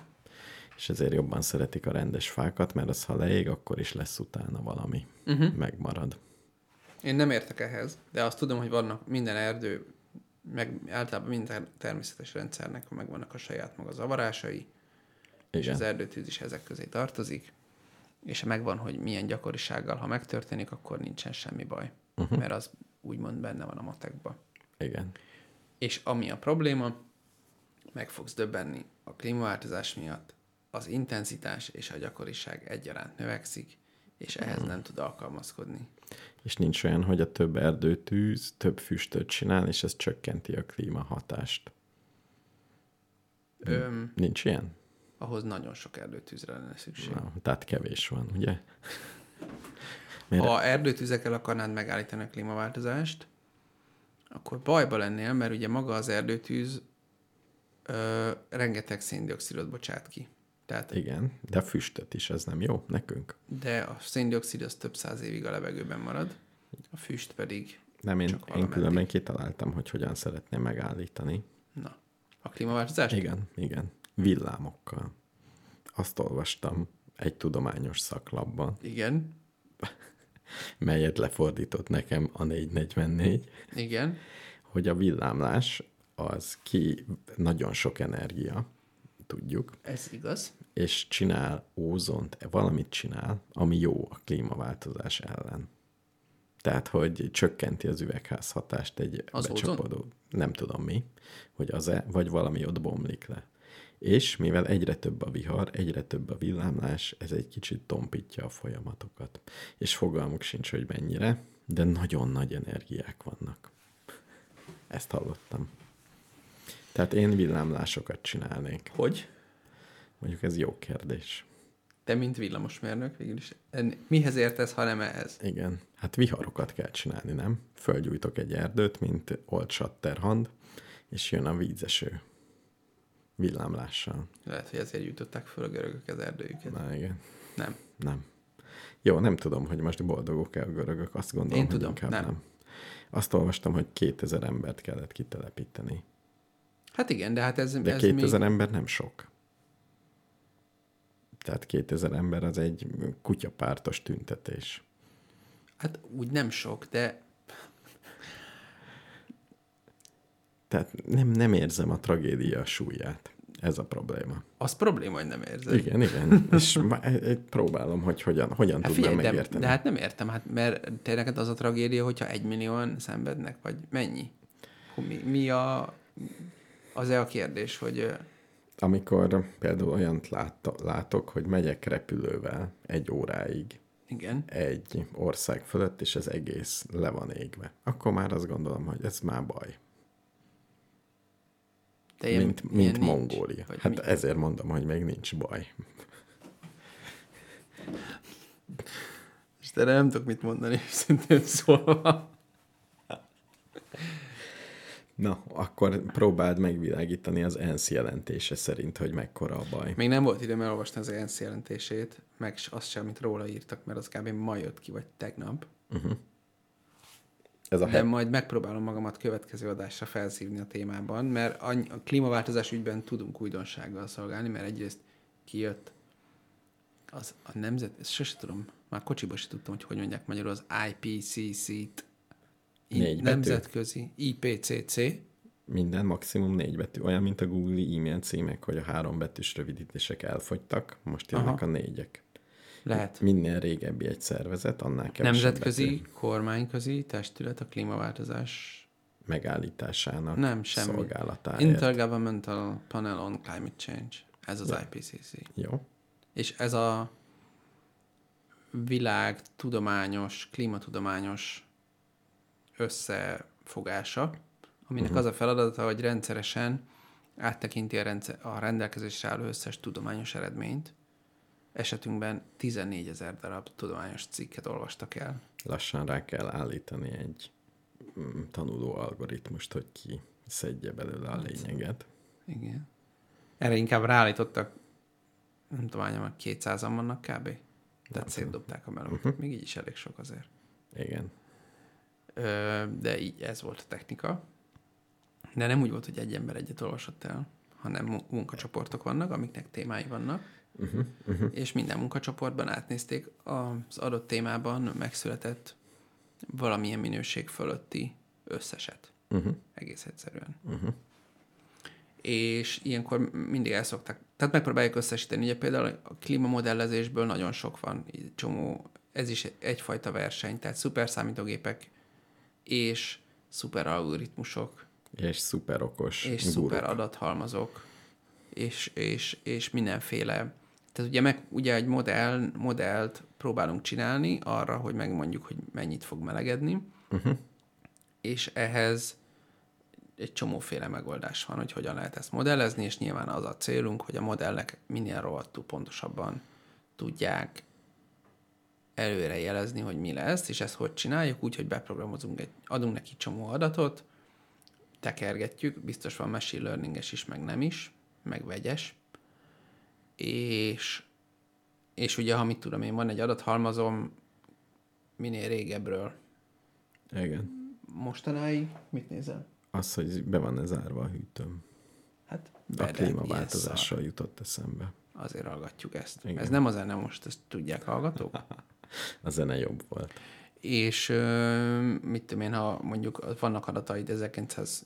És ezért jobban szeretik a rendes fákat, mert az, ha leég, akkor is lesz utána valami. Uh-huh. Megmarad. Én nem értek ehhez, de azt tudom, hogy vannak minden erdő, meg általában minden természetes rendszernek megvannak a saját maga zavarásai, és Igen. az erdőtűz is ezek közé tartozik, és megvan, hogy milyen gyakorisággal, ha megtörténik, akkor nincsen semmi baj, uh-huh. mert az úgymond benne van a matekba. Igen. És ami a probléma, meg fogsz döbbenni a klímaváltozás miatt, az intenzitás és a gyakoriság egyaránt növekszik, és ehhez nem tud alkalmazkodni. És nincs olyan, hogy a több erdőtűz több füstöt csinál, és ez csökkenti a klímahatást. Öm, Nincs ilyen? Ahhoz nagyon sok erdőtűzre lenne szükség. Na, tehát kevés van, ugye? Mert Ha erdőtüzekkel akarnád megállítani a klímaváltozást, akkor bajba lennél, mert ugye maga az erdőtűz ö, rengeteg széndiokszidot bocsát ki. Tehát, Igen, de füstöt is, ez nem jó nekünk. de a széndiokszid az több száz évig a levegőben marad, a füst pedig, Nem, én, Csak én különben kitaláltam, hogy hogyan szeretném megállítani. na, a klímaváltozást? Igen, igen. Villámokkal. Azt olvastam egy tudományos szaklapban, Igen, melyet lefordított nekem a 444, igen, hogy a villámlás az ki nagyon sok energia, tudjuk, ez igaz. és csinál ózont, valamit csinál, ami jó a klímaváltozás ellen. Tehát, hogy csökkenti az üvegházhatást egy Az becsapódó, nem tudom mi, hogy az-e, vagy valami ott bomlik le. És mivel egyre több a vihar, egyre több a villámlás, ez egy kicsit tompítja a folyamatokat. És fogalmuk sincs, hogy mennyire, de nagyon nagy energiák vannak. Ezt hallottam. Tehát én villámlásokat csinálnék. Hogy? Mondjuk ez jó kérdés. Te, mint villamosmérnök, végül is mihez értesz, ha nem ehhez? Igen. Hát viharokat kell csinálni, nem? Fölgyújtok egy erdőt, mint Old Shatterhand, és jön a vízeső. Villámlással. Lehet, hogy ezért gyújtották föl a görögök az erdőjüket. Na igen. Nem. Nem. Jó, nem tudom, hogy most boldogok-e a görögök, azt gondolom, Én hogy tudom, inkább nem. nem. Azt olvastam, hogy 2000 embert kellett kitelepíteni. Hát igen, de hát ez, De ez 2000 még... ember nem sok. Tehát 2000 ember az egy kutyapártos tüntetés. Hát úgy nem sok, de Tehát nem, nem érzem a tragédia súlyát. Ez a probléma. az probléma, hogy nem érzed. Igen, igen. És má- e- e- próbálom, hogy hogyan, hogyan Hát tudnám figyelj, de, megérteni. de hát nem értem, hát mert te neked az a tragédia, hogyha egy millióan szenvednek, vagy mennyi? Mi, mi a, az-e a kérdés, hogy Amikor például olyant lát, látok, hogy megyek repülővel egy óráig igen, egy ország fölött, és az egész le van égve, akkor már azt gondolom, hogy ez már baj. De ilyen, mint ilyen mint nincs. Mongólia. Vagy Hát mi? ezért mondom, hogy még nincs baj. És erre nem tudok mit mondani, szintén szólva. Na, akkor próbáld megvilágítani az ENSZ jelentése szerint, hogy mekkora a baj. Még nem volt időm elolvasni az ENSZ jelentését, meg azt sem, amit róla írtak, mert az kb. ma jött ki, vagy tegnap. Ez a De het, majd megpróbálom magamat következő adásra felszívni a témában, mert a, klímaváltozás ügyben tudunk újdonsággal szolgálni, mert egyrészt kijött az a nemzet, ezt sose tudom, már kocsiba sem tudtam, hogy hogy mondják magyarul, az IPCC-t, Négy betű? nemzetközi IPCC, minden maximum négy betű. Olyan, mint a Google e-mail címek, hogy a három betűs rövidítések elfogytak, most jönnek Aha. a négyek. Lehet Minél régebbi egy szervezet, annál kevesebb nemzetközi, betű kormányközi testület a klímaváltozás megállításának Nem, semmi. szolgálatáért. Intergovernmental Panel on Climate Change. Ez az IPCC. Jó. És ez a világ tudományos, klímatudományos összefogása, aminek uh-huh. az a feladata, hogy rendszeresen áttekinti a, rendszer, a rendelkezésre álló összes tudományos eredményt. Esetünkben 14 ezer darab tudományos cikket olvastak el. Lassan rá kell állítani egy mm, tanuló algoritmust, hogy ki szedje belőle Hát. a lényeget. Igen. Erre inkább ráállítottak, nem tudom, hányan van, 200-an vannak kb. Tehát szétdobták a melót. Uh-huh. Még így is elég sok azért. Igen. Ö, de így ez volt a technika. De nem úgy volt, hogy egy ember egyet olvasott el, hanem mu- munkacsoportok vannak, amiknek témái vannak, Uh-huh, uh-huh. és minden munkacsoportban átnézték az adott témában megszületett valamilyen minőség fölötti összeset. Uh-huh. Egész egyszerűen. Uh-huh. és ilyenkor mindig el szokták, tehát megpróbáljuk összesíteni, ugye például a klímamodellezésből nagyon sok van, csomó, ez is egyfajta verseny, tehát szuperszámítógépek és szuperalgoritmusok És szuper okos és guruk. szuper adathalmazok, és, és, és mindenféle. Tehát ugye, meg, ugye egy modell, modellt próbálunk csinálni arra, hogy megmondjuk, hogy mennyit fog melegedni, Uh-huh. és ehhez egy csomóféle megoldás van, hogy hogyan lehet ezt modellezni, és nyilván az a célunk, hogy a modellek minél rohadtul pontosabban tudják előre jelezni, hogy mi lesz, és ezt hogy csináljuk, úgy, hogy beprogramozunk, egy, adunk neki csomó adatot, tekergetjük, biztos van machine learninges is, meg nem is, meg vegyes, és, és ugye, ha mit tudom én, van egy adathalmazom minél régebről, Igen. mostanáig, mit nézel? Az, hogy be van ez zárva a hűtőm. Hát A klímaváltozással jutott eszembe. Azért hallgatjuk ezt. Igen. Ez nem a zene most, ezt tudják hallgatók? A zene jobb volt. És mit tudom én, ha mondjuk vannak adataid 1900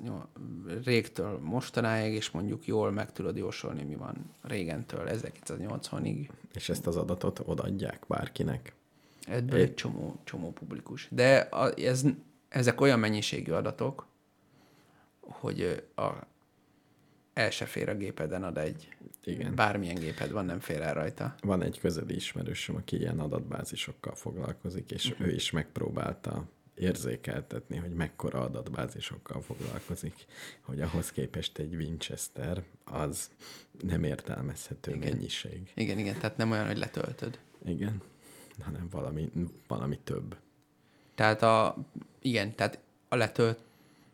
régtől mostanáig, és mondjuk jól meg tudod jósolni, mi van régentől 1980-ig. És ezt az adatot odaadják bárkinek. Ebből egy csomó, csomó publikus. De a, ez, ezek olyan mennyiségű adatok, hogy a, el se fér a gépeden ad egy. Igen. Bármilyen géped van, nem fér el rajta. Van egy közeli ismerősöm, aki ilyen adatbázisokkal foglalkozik, és uh-huh. ő is megpróbálta érzékeltetni, hogy mekkora adatbázisokkal foglalkozik, hogy ahhoz képest egy Winchester az nem értelmezhető Igen. mennyiség. Igen, igen, tehát nem olyan, hogy letöltöd. Igen, hanem valami, valami több. Tehát a, igen, tehát a letölt,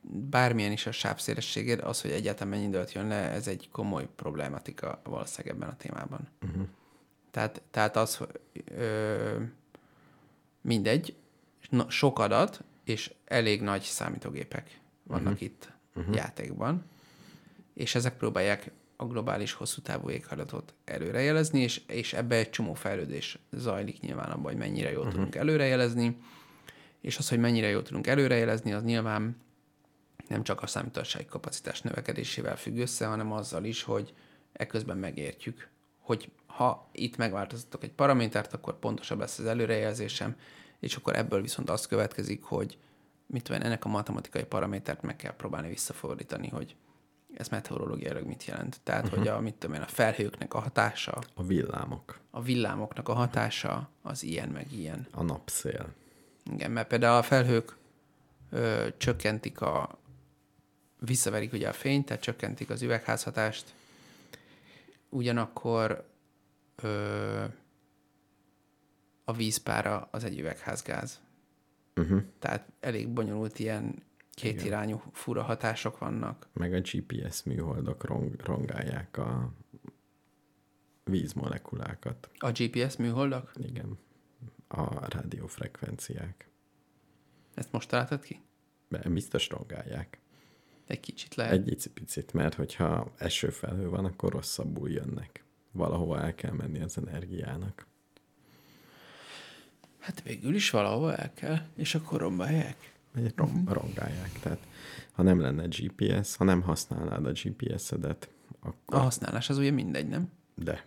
bármilyen is a sávszélességed, az, hogy egyáltalán mennyi időt jön le, ez egy komoly problematika valószínűleg ebben a témában. Uh-huh. Tehát, tehát az, hogy, ö, mindegy, na, sok adat, és elég nagy számítógépek vannak uh-huh. itt uh-huh. játékban, és ezek próbálják a globális hosszú távú éghajlatot előrejelezni, és, és ebbe egy csomó fejlődés zajlik nyilván abban, hogy mennyire jól uh-huh. tudunk előrejelezni, és az, hogy mennyire jól tudunk előrejelezni, az nyilván nem csak a számításági kapacitás növekedésével függ össze, hanem azzal is, hogy eközben megértjük, hogy ha itt megváltoztatok egy paramétert, akkor pontosabb lesz az előrejelzésem, és akkor ebből viszont az következik, hogy mit tudom, ennek a matematikai paramétert meg kell próbálni visszafordítani, hogy ez meteorológiailag mit jelent. Tehát, uh-huh. hogy a, mit tudom én, a felhőknek a hatása, A villámok, a villámoknak a hatása az ilyen meg ilyen. a napszél. Igen, mert például a felhők ö, csökkentik a, visszaverik ugye a fényt, tehát csökkentik az üvegházhatást, ugyanakkor ö, a vízpára az egy üvegházgáz. Uh-huh. Tehát elég bonyolult ilyen kétirányú fura hatások vannak. Meg a GPS műholdok rong, rongálják a vízmolekulákat. A GPS műholdak? Igen. A rádiófrekvenciák. Ezt most találtad ki? Be- Biztos rongálják. Egy kicsit lehet. Egy icipicit, mert hogyha esőfelhő van, akkor rosszabbul jönnek. Valahova el kell menni az energiának. Hát végül is valahova el kell, és akkor rombálják. Vagy rom- rongálják. Tehát ha nem lenne GPS, ha nem használnád a GPS-edet, A akkor használás az ugye mindegy, nem? de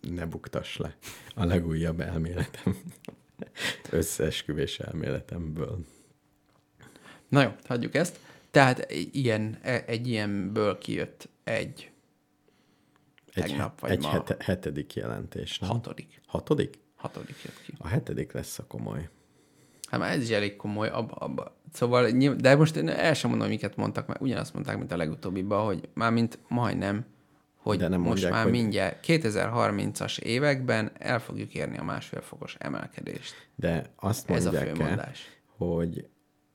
ne buktass le a legújabb elméletem. Összeesküvés elméletemből. Na jó, hagyjuk ezt. Tehát egy ilyen, e- egy ilyenből kijött egy Egy, Tegnap vagy egy ma. hete, hetedik jelentés, nem? hatodik. Hatodik? Hatodik jött ki. A hetedik lesz a komoly. Hát már ez is elég komoly, abba, abba. Szóval, de most én el sem mondom, miket mondtak, mert ugyanazt mondták, mint a legutóbbiban, hogy már mint majdnem, hogy De nem most mondják, már hogy- mindjárt 2030-as években el fogjuk érni a másfél fokos emelkedést. De azt Ez a mondják el, főmondás. hogy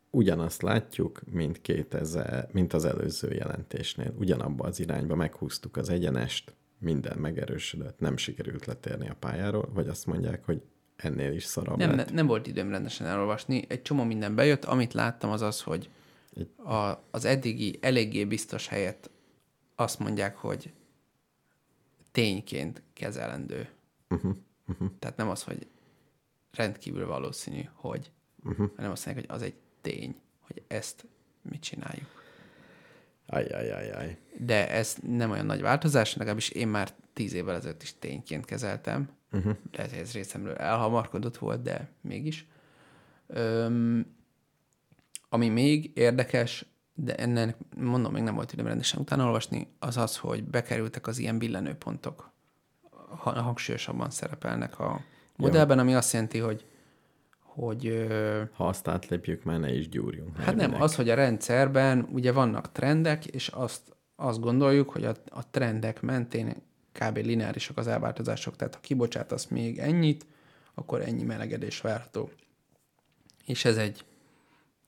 ugyanazt látjuk, mint, 2000, mint az előző jelentésnél. Ugyanabba az irányba meghúztuk az egyenest, minden megerősödött, nem sikerült letérni a pályáról, vagy azt mondják, hogy ennél is szarabb Nem, ne, lett. nem volt időm rendesen elolvasni. Egy csomó minden bejött. Amit láttam, az az, hogy a, az eddigi eléggé biztos helyet azt mondják, hogy tényként kezelendő. Uh-huh, uh-huh, Tehát nem az, hogy rendkívül valószínű, hogy, uh-huh. hanem azt mondják, hogy az egy tény, hogy ezt mit csináljuk. Ajjajajaj. De ez nem olyan nagy változás, legalábbis én már tíz évvel ezelőtt is tényként kezeltem. Uh-huh. Lehet, hogy ez részemről elhamarkodott volt, de mégis. Öm, ami még érdekes, de ennek mondom, még nem volt időm rendesen utána olvasni, az az, hogy bekerültek az ilyen billenőpontok. Ha, hangsúlyosabban szerepelnek a modellben, ami azt jelenti, hogy hogy Ha azt átlépjük, már ne is gyúrjunk. Hát nem, az, hogy a rendszerben ugye vannak trendek, és azt, azt gondoljuk, hogy a, a trendek mentén kb. lineárisak az elváltozások. Tehát ha kibocsátasz még ennyit, akkor ennyi melegedés várható. És ez egy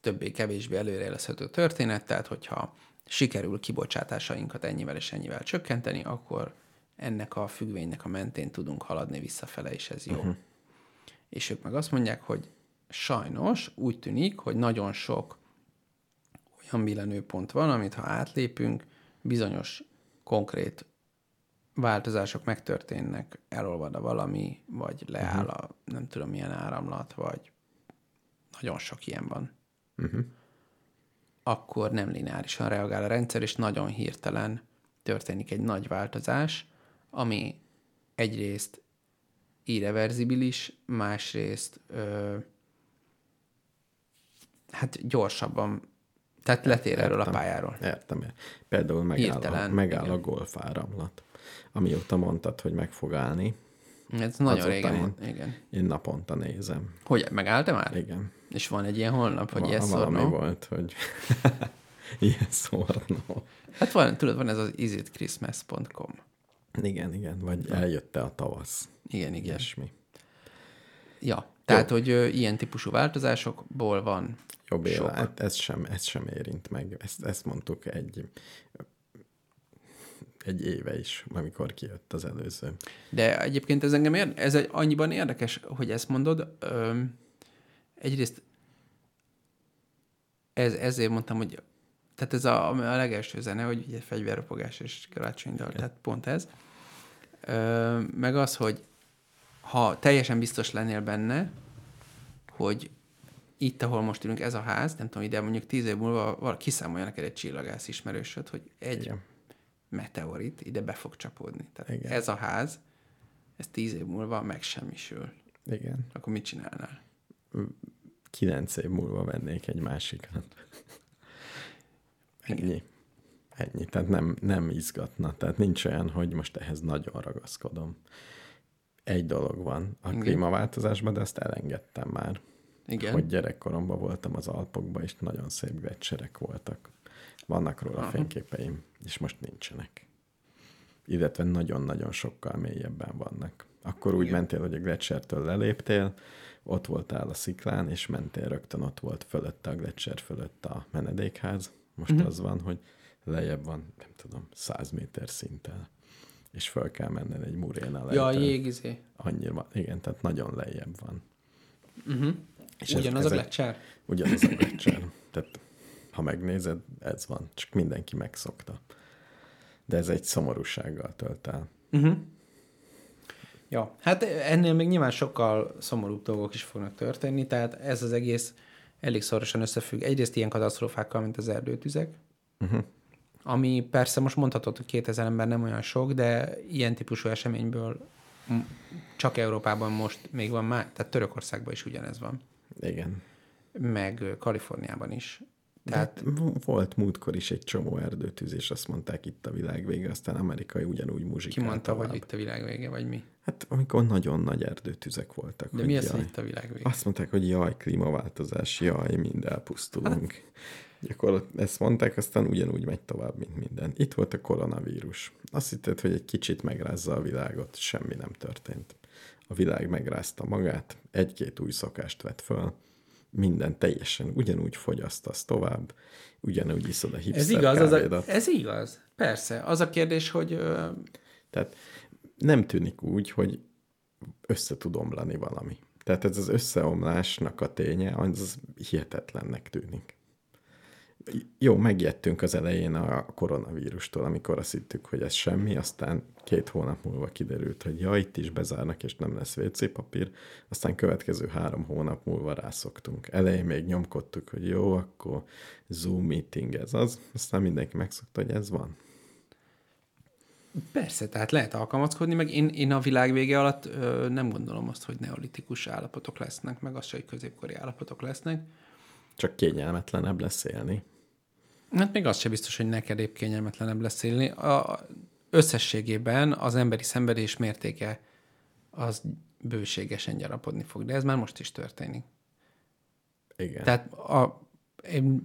többé-kevésbé előrejelezhető történet, tehát hogyha sikerül kibocsátásainkat ennyivel és ennyivel csökkenteni, akkor ennek a függvénynek a mentén tudunk haladni visszafele, és ez jó. Uh-huh. És ők meg azt mondják, hogy sajnos úgy tűnik, hogy nagyon sok olyan billenőpont van, amit ha átlépünk, bizonyos konkrét változások megtörténnek, elolvad a valami, vagy leáll a nem tudom milyen áramlat, vagy nagyon sok ilyen van. Uh-huh. Akkor nem lineárisan reagál a rendszer, és nagyon hirtelen történik egy nagy változás, ami egyrészt irreverzibilis, másrészt ö, hát gyorsabban, tehát letér erről a Értem. pályáról. Értem. Például megáll, a, Hirtelen, megáll igen. a golfáramlat. Amióta mondtad, hogy meg fog állni, Ez nagyon régen én-. Igen. én naponta nézem. Hogy, megállt már? Igen. És van egy ilyen honlap, hogy yes valami no? volt, hogy yes or no. Hát van, tudod, van ez az isitchristmas.com. Igen, igen. Vagy eljött-e a tavasz. Igen, igen. Ilyesmi. Ja, tehát, hogy ö, ilyen típusú változásokból van Jó, Béla, sok. hát ez sem, ez sem érint meg. Ezt, ezt mondtuk egy, egy éve is, amikor kijött az előző. De egyébként ez engem ér- ez egy annyiban érdekes, hogy ezt mondod. Öm, egyrészt ez, ezért mondtam, hogy tehát ez a, a legelső zene, hogy ugye fegyverropogás és karácsonydal, tehát pont ez. Ö, meg az, hogy ha teljesen biztos lennél benne, hogy itt, ahol most ülünk, ez a ház, nem tudom, ide mondjuk tíz év múlva valaki kiszámolja neked egy csillagász ismerősöd, hogy egy Igen. meteorit ide be fog csapódni. Tehát Igen. Igen. ez a ház, ez tíz év múlva megsemmisül. Igen. Akkor mit csinálnál? Kilenc év múlva vennék egy másikat. Ennyi. Ennyi. Tehát nem, nem izgatna. Tehát nincs olyan, hogy most ehhez nagyon ragaszkodom. Egy dolog van a Igen. klímaváltozásban, de ezt elengedtem már. Igen. Hogy gyerekkoromban voltam az Alpokban, és nagyon szép gletszerek voltak. Vannak róla Aha. fényképeim, és most nincsenek. Illetve nagyon-nagyon sokkal mélyebben vannak. Akkor úgy Igen. mentél, hogy a gletszertől leléptél, ott voltál a sziklán, és mentél rögtön, ott volt fölötte a gletszer fölött a menedékház. Most uh-huh. az van, hogy lejjebb van, nem tudom, 100 méter szinttel, és föl kell menned egy muréna Ja, a jégizé. Annyira, igen, tehát nagyon lejjebb van. Uh-huh. És Ugyanaz ez, a ez egy- gletser? Ugyanaz a gletszer. Tehát ha megnézed, ez van. Csak mindenki megszokta. De ez egy szomorúsággal tölt el. Uh-huh. Ja, hát ennél még nyilván sokkal szomorúbb dolgok is fognak történni, tehát ez az egész elég szorosan összefügg. Egyrészt ilyen katasztrófákkal, mint az erdőtüzek, Uh-huh. Ami persze most mondhatod, hogy 2000 ember nem olyan sok, de ilyen típusú eseményből csak Európában most még van már, tehát Törökországban is ugyanez van, Igen. meg Kaliforniában is. Tehát volt múltkor is egy csomó erdőtűz, és azt mondták itt a világ vége, aztán amerikai ugyanúgy muzsikál ki mondta, tovább. hogy itt a világ vége, vagy mi? Hát amikor nagyon nagy erdőtüzek voltak. De mi az, jaj. itt a világ vége? Azt mondták, hogy jaj, klímaváltozás, jaj, mind elpusztulunk. Gyakorlatilag ezt mondták, aztán ugyanúgy megy tovább, mint minden. Itt volt a koronavírus. Azt hitted, hogy egy kicsit megrázza a világot, semmi nem történt. A világ megrázta magát, egy-két új szokást vett föl, minden teljesen ugyanúgy fogyasztasz tovább, ugyanúgy iszod a hipster Ez igaz, az a, ez igaz. Persze. Az a kérdés, hogy ö, Tehát nem tűnik úgy, hogy össze tud omlani valami. Tehát ez az összeomlásnak a ténye, az hihetetlennek tűnik. Jó, megijedtünk az elején a koronavírustól, amikor azt hittük, hogy ez semmi, aztán két hónap múlva kiderült, hogy ja, itt is bezárnak, és nem lesz WC papír, aztán következő három hónap múlva rászoktunk. Elején még nyomkodtuk, hogy jó, akkor Zoom meeting ez az, aztán mindenki megszokta, hogy ez van. persze, tehát lehet alkalmazkodni, meg én, én a világ vége alatt ö, nem gondolom azt, hogy neolitikus állapotok lesznek, meg azt se, hogy középkori állapotok lesznek. Csak kényelmetlenebb lesz élni. Hát még az se biztos, hogy neked épp kényelmetlenebb lesz élni. A, összességében az emberi szenvedés mértéke az bőségesen gyarapodni fog, de ez már most is történik. Igen. Tehát a,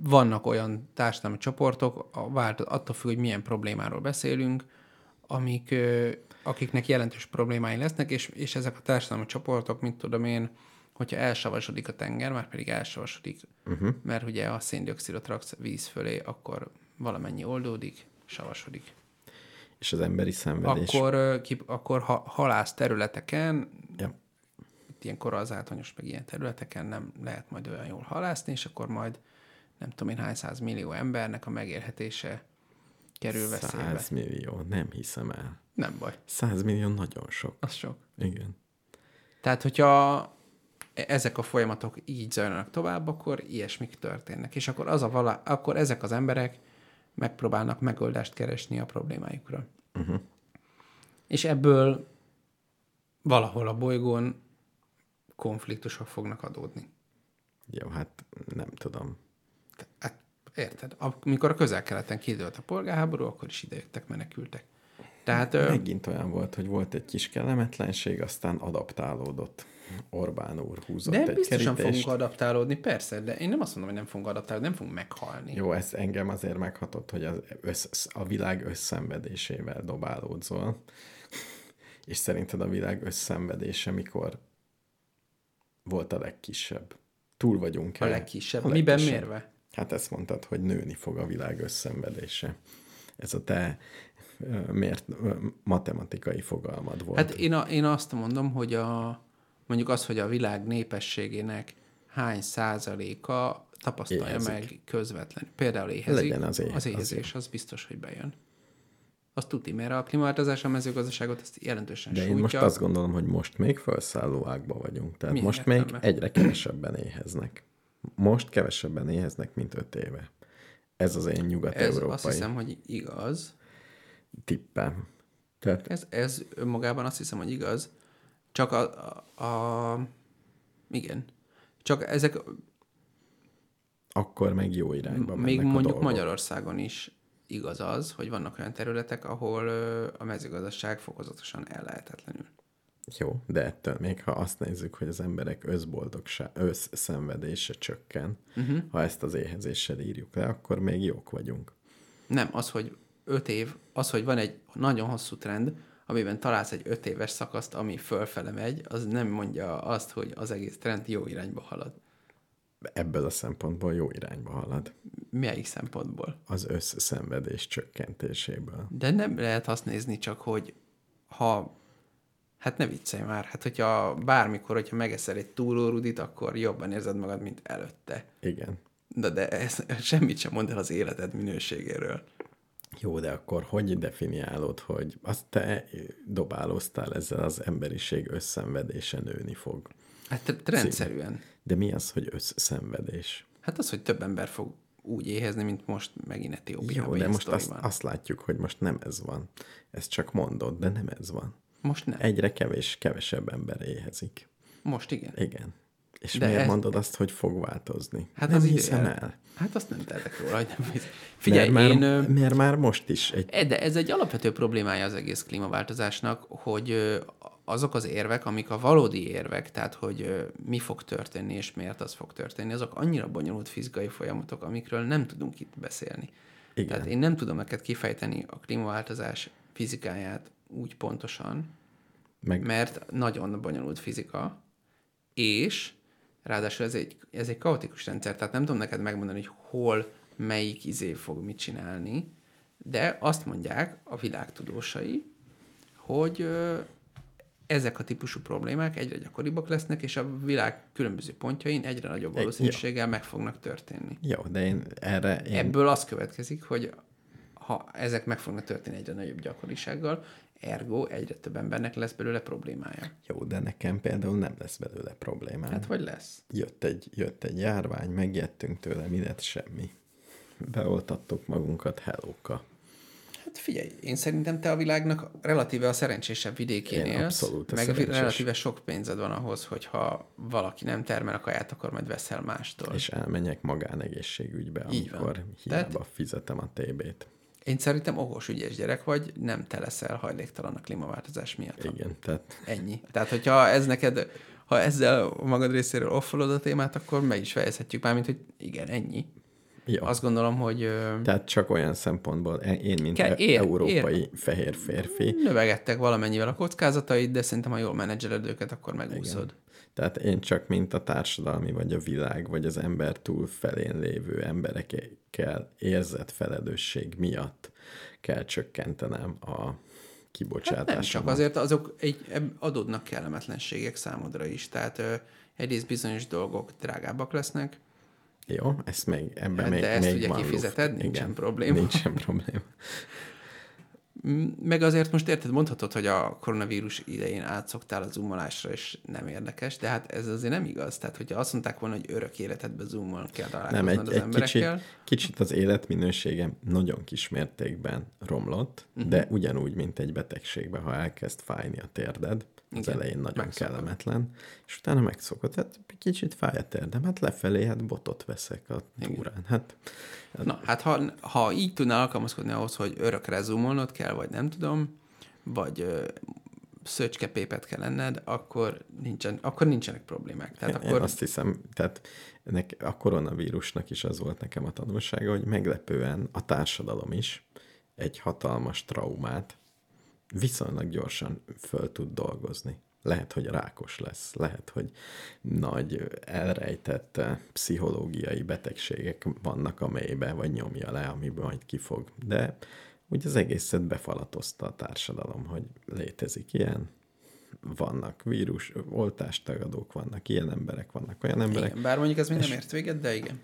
vannak olyan társadalmi csoportok, a, vált, attól függ, hogy milyen problémáról beszélünk, amik, akiknek jelentős problémái lesznek, és, és ezek a társadalmi csoportok, mint tudom én, hogyha elsavasodik a tenger, már pedig elsavasodik, uh-huh. mert ugye a széndiokszidot raksz víz fölé, akkor valamennyi oldódik, savasodik. És az emberi szenvedés. Akkor, ki, akkor ha, halász területeken, Ja. itt ilyen korallzátonyos, meg ilyen területeken nem lehet majd olyan jól halászni, és akkor majd nem tudom én hány száz millió embernek a megélhetése kerül veszélybe. 100 millió, nem hiszem el. Nem baj, 100 millió nagyon sok. az sok. Igen. Tehát, hogyha ezek a folyamatok így zajlanak tovább, akkor ilyesmik történnek. És akkor, az a vala, akkor ezek az emberek megpróbálnak megoldást keresni a problémájukra. Uh-huh. És ebből valahol a bolygón konfliktusok fognak adódni. Jó, hát nem tudom. Hát, érted? Amikor a közel-keleten kidőlt a polgárháború, akkor is idejöttek, menekültek. Tehát Megint olyan volt, hogy volt egy kis kellemetlenség, aztán adaptálódott. Orbán úr húzott de egy biztosan kerítést. fogunk adaptálódni, persze, de én nem azt mondom, hogy nem fogunk adaptálódni, nem fogunk meghalni. Jó, ez engem azért meghatott, hogy az össz, a világ összszenvedésével dobálódzol. És szerinted a világ összszenvedése mikor volt a legkisebb? Túl vagyunk A legkisebb. A Miben legkisebb. mérve? Hát ezt mondtad, hogy nőni fog a világ összszenvedése. Ez a te ö, matematikai fogalmad volt. Hát én, a, én azt mondom, hogy a, mondjuk az, hogy a világ népességének hány százaléka tapasztalja Éhezik. meg közvetlenül. Például éhezik. Legyen az éhe- az éhezés, az biztos, hogy bejön. Az tuti, mert a klímaváltozás a mezőgazdaságot ezt jelentősen De én sújtja. most azt gondolom, hogy most még felszálló ágba vagyunk. Tehát Milyen most még értelemben? egyre kevesebben éheznek. Most kevesebben éheznek, mint öt éve. Ez az én Ez nyugat-európai azt hiszem, hogy igaz. tippem. Tehát Ez, ez önmagában azt hiszem, hogy igaz. Csak a, a, a igen. Csak ezek akkor meg jó irányba mennek még mondjuk. Magyarországon is igaz az, hogy vannak olyan területek, ahol a mezőgazdaság fokozatosan ellehetetlenül. Jó, de ettől még ha azt nézzük, hogy az emberek összboldogság, összszenvedése csökken, uh-huh. ha ezt az éhezéssel írjuk le, akkor még jók vagyunk. Nem, az, hogy öt év, az, hogy van egy nagyon hosszú trend, amiben találsz egy öt éves szakaszt, ami fölfele megy, az nem mondja azt, hogy az egész trend jó irányba halad. Ebből a szempontból jó irányba halad. Melyik szempontból? Az összszenvedés csökkentéséből. De nem lehet azt nézni csak, hogy ha Hát ne viccelj már, hát hogyha bármikor, hogyha megeszel egy túlórudit, akkor jobban érzed magad, mint előtte. Igen. De, de ez semmit sem mond el az életed minőségéről. Jó, de akkor hogy definiálod, hogy azt te dobálóztál ezzel az emberiség összszenvedése nőni fog? Hát rendszerűen. De mi az, hogy összszenvedés? Hát az, hogy több ember fog úgy éhezni, mint most megint Etiópiában. Jó, de most azt, van. azt látjuk, hogy most nem ez van. Ezt csak mondod, de nem ez van. Most nem. Egyre kevés, kevesebb ember éhezik. Most igen. Igen. És De miért ez- mondod azt, hogy fog változni? Hát nem az hiszem el- el. Hát azt nem tehetek róla, hogy nem. Figyelj, mert, én... már, ö, mert már most is egy... E, De ez egy alapvető problémája az egész klímaváltozásnak, hogy azok az érvek, amik a valódi érvek, tehát hogy mi fog történni és miért az fog történni, azok annyira bonyolult fizikai folyamatok, amikről nem tudunk itt beszélni. Igen. Tehát én nem tudom neked kifejteni a klímaváltozás fizikáját úgy pontosan, Meg, mert nagyon bonyolult fizika, és ráadásul ez egy, ez egy kaotikus rendszer, tehát nem tudom neked megmondani, hogy hol melyik izé fog mit csinálni, de azt mondják a világ tudósai, hogy ö, ezek a típusú problémák egyre gyakoribbak lesznek, és a világ különböző pontjain egyre nagyobb ja. valószínűséggel meg fognak történni. Jó, de én erre... Én, Ebből az következik, hogy ha ezek meg fognak történni egyre nagyobb gyakorisággal, ergo egyre több embernek lesz belőle problémája. Jó, de nekem például nem lesz belőle problémám. Hát vagy lesz. Jött egy, jött egy járvány, megjettünk tőle, mi lett semmi. Beoltattuk magunkat hellóka. Hát figyelj, én szerintem te a világnak relatíve a szerencsésebb vidékén Én élsz, abszolút meg szerencsés. relatíve sok pénzed van ahhoz, hogyha valaki nem termel a kaját, akkor majd veszel mástól. És elmenjek magánegészségügybe, Így van. amikor Tehát- hiába fizetem a TB-t. Én szerintem okos, ügyes gyerek vagy, nem te leszel hajléktalan a klímaváltozás miatt. Igen, tehát Ennyi. Tehát, hogyha ez neked, ha ezzel magad részéről offolod a témát, akkor meg is fejezhetjük már, mint hogy igen, ennyi. jó. Azt gondolom, hogy Tehát csak olyan szempontból e- én, mint Ke- e- ér- európai fehér férfi, növegettek valamennyivel a kockázataid, de szerintem, ha jól menedzseled őket, akkor megúszod. Tehát én csak mint a társadalmi, vagy a világ, vagy az ember túl felén lévő emberekkel érzett felelősség miatt kell csökkentenem a kibocsátásomat. Hát nem csak azért, azok egy, adódnak kellemetlenségek számodra is. Tehát ö, egyrészt bizonyos dolgok drágábbak lesznek, Jó, ezt még, ebben Hát még, de ezt még ugye van kifizeted, luft. nincsen Igen, probléma. Nincsen probléma. Meg azért most érted, mondhatod, hogy a koronavírus idején átszoktál a zoomolásra, és nem érdekes, de hát ez azért nem igaz. Tehát, hogyha azt mondták volna, hogy örök életedben zoomol kell Nem, találkoznod egy, az egy kicsit, emberekkel, kicsit az életminőségem nagyon kis mértékben romlott, Mhm. uh-huh. de ugyanúgy, mint egy betegségben, ha elkezd fájni a térded, az Igen, elején nagyon megszokod. kellemetlen, és utána megszokod. Hát kicsit fáj a térdem, hát lefelé, hát botot veszek a túrán. Hát Na, hát ha, ha így tudnál alkalmazkodni ahhoz, hogy örökre zoomolnod kell, vagy nem tudom, vagy ö, szöcskepépet kell lenned, akkor, nincsen, akkor nincsenek problémák. Tehát Én akkor azt hiszem, tehát ennek a koronavírusnak is az volt nekem a tanulsága, hogy meglepően a társadalom is egy hatalmas traumát viszonylag gyorsan föl tud dolgozni. Lehet, hogy rákos lesz, lehet, hogy nagy elrejtett eh, pszichológiai betegségek vannak a mélybe, vagy nyomja le, amiben majd kifog. De úgy az egészet befalatozta a társadalom, hogy létezik ilyen, vannak vírus, oltástagadók vannak, ilyen emberek vannak, olyan emberek. Igen, bár mondjuk ez még nem ért véget, de igen.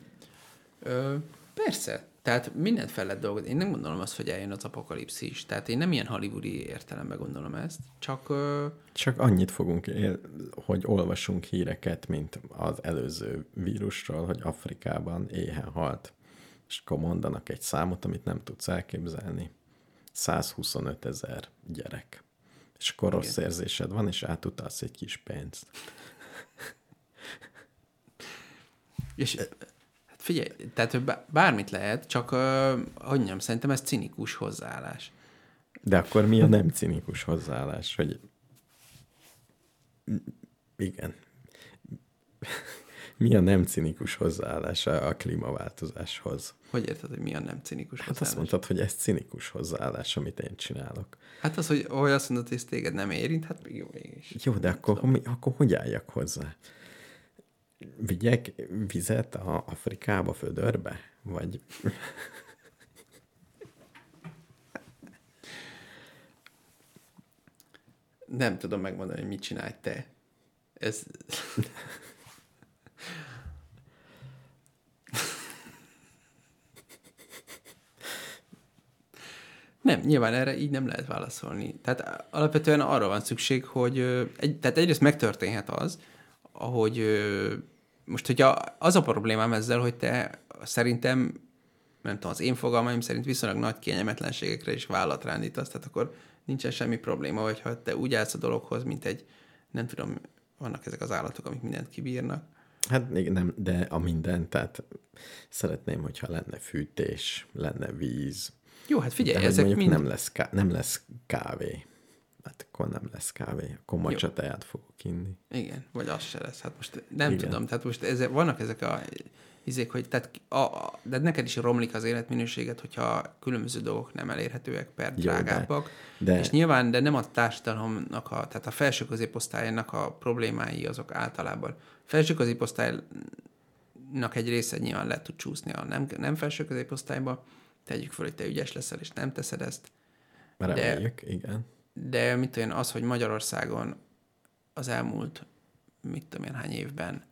Ö, persze, tehát mindent fel lehet dolgozni. Én nem gondolom azt, hogy eljön az apokalipszis. Tehát én nem ilyen hollywoodi értelemben gondolom ezt, csak ö, Csak annyit fogunk, él, hogy olvasunk híreket, mint az előző vírusról, hogy Afrikában éhen halt. És akkor mondanak egy számot, amit nem tudsz elképzelni. 125 ezer gyerek. És akkor rossz érzésed van, és átutalsz egy kis pénzt. És figyelj, tehát bármit lehet, csak hogy mondjam, szerintem ez cinikus hozzáállás. De akkor mi a nem cinikus hozzáállás, hogy igen. Mi a nem cinikus hozzáállás a klímaváltozáshoz? Hogy érted, hogy mi a nem cinikus Hát azt hozzáállás? mondtad, hogy ez cinikus hozzáállás, amit én csinálok. Hát az, hogy, hogy azt mondod, hogy ez téged nem érint, hát még jó mégis. Jó, de akkor, mi, akkor hogy álljak hozzá? Vigyek vizet a Afrikába, födörbe? Vagy Nem tudom megmondani, hogy mit csinálj te. Ez... Nem, nyilván erre így nem lehet válaszolni. Tehát alapvetően arra van szükség, hogy egy, tehát egyrészt megtörténhet az, ahogy most, hogyha az a problémám ezzel, hogy te szerintem, nem tudom, az én fogalmaim szerint viszonylag nagy kényelmetlenségekre is vállat rándítasz, tehát akkor nincsen semmi probléma, hogyha te úgy állsz a dologhoz, mint egy, nem tudom, vannak ezek az állatok, amik mindent kibírnak. hát még nem, de a minden, tehát szeretném, hogyha lenne fűtés, lenne víz, Jó, hát de figyelj, hogy ezek mind... nem, lesz ká- nem lesz kávé. Hát akkor nem lesz kávé, akkor macsateját fogok inni. Igen, vagy az se lesz. Hát most nem Igen. Tudom, tehát most ezek, vannak ezek a izék, hogy tehát a, a, de neked is romlik az életminőséget, hogyha különböző dolgok nem elérhetőek per Jó, de- drágábbak. de- És nyilván, de nem a társadalomnak, a, tehát a felső középosztálynak a problémái azok általában. A felső középosztálynak egy része nyilván le tud csúszni a nem, nem felső középosztályba, tegyük föl, hogy te ügyes leszel, és nem teszed ezt. Reméljük, igen. De mit én, az, hogy Magyarországon az elmúlt, mit tudom én, hány évben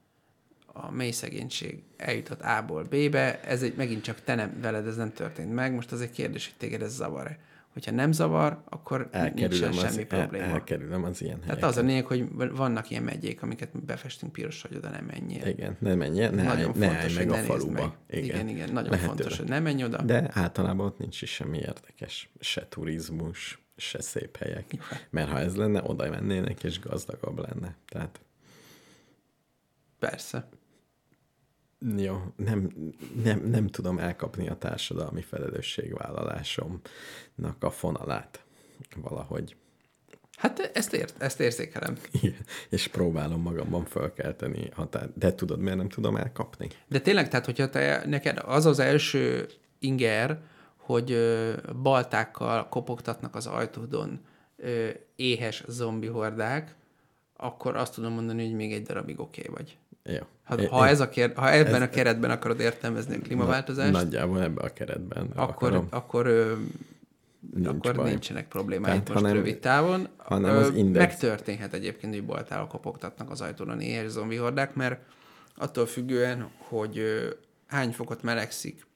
a mély szegénység eljutott A-ból B-be, ez egy, megint csak te nem, veled ez nem történt meg, most az egy kérdés, hogy téged ez zavar-e. Hogyha nem zavar, akkor Elkerülöm nincsen az, semmi el, probléma. elkerülöm az ilyen Tehát az a lényeg, hogy vannak ilyen megyék, amiket befestünk piros, hogy oda nem menjél. Igen, ne menj, ne, állj, Nagyon ne fontos, állj hogy meg a ne faluba. meg. Igen, Igen, igen, nagyon Lehet fontos, hogy ne menj oda. De általában ott nincs is semmi érdekes. Se turizmus, se szép helyek. Mert ha ez lenne, oda mennének, és gazdagabb lenne. Tehát Persze. jó, nem, nem, nem tudom elkapni a társadalmi felelősségvállalásomnak a fonalát valahogy. Hát ezt, ért, ezt érzékelem. Igen. És próbálom magamban fölkelteni határ. De tudod, miért nem tudom elkapni? De tényleg, tehát hogyha te, neked az az első inger, hogy baltákkal kopogtatnak az ajtódon éhes zombi hordák, akkor azt tudom mondani, hogy még egy darabig oké okay vagy. Jó. Ha, ha, ez a kér, ha ebben a keretben akarod értelmezni a klímaváltozást, Nagyjából ebbe a keretben akkor, akarom. akkor, ö, Nincs akkor baj. nincsenek problémáik Tehát, most hanem- rövid távon. hanem az index- Megtörténhet egyébként, hogy boltával kopogtatnak az ajtón a négyes zombi hordák, mert attól függően, hogy ö, hány fokot melegszik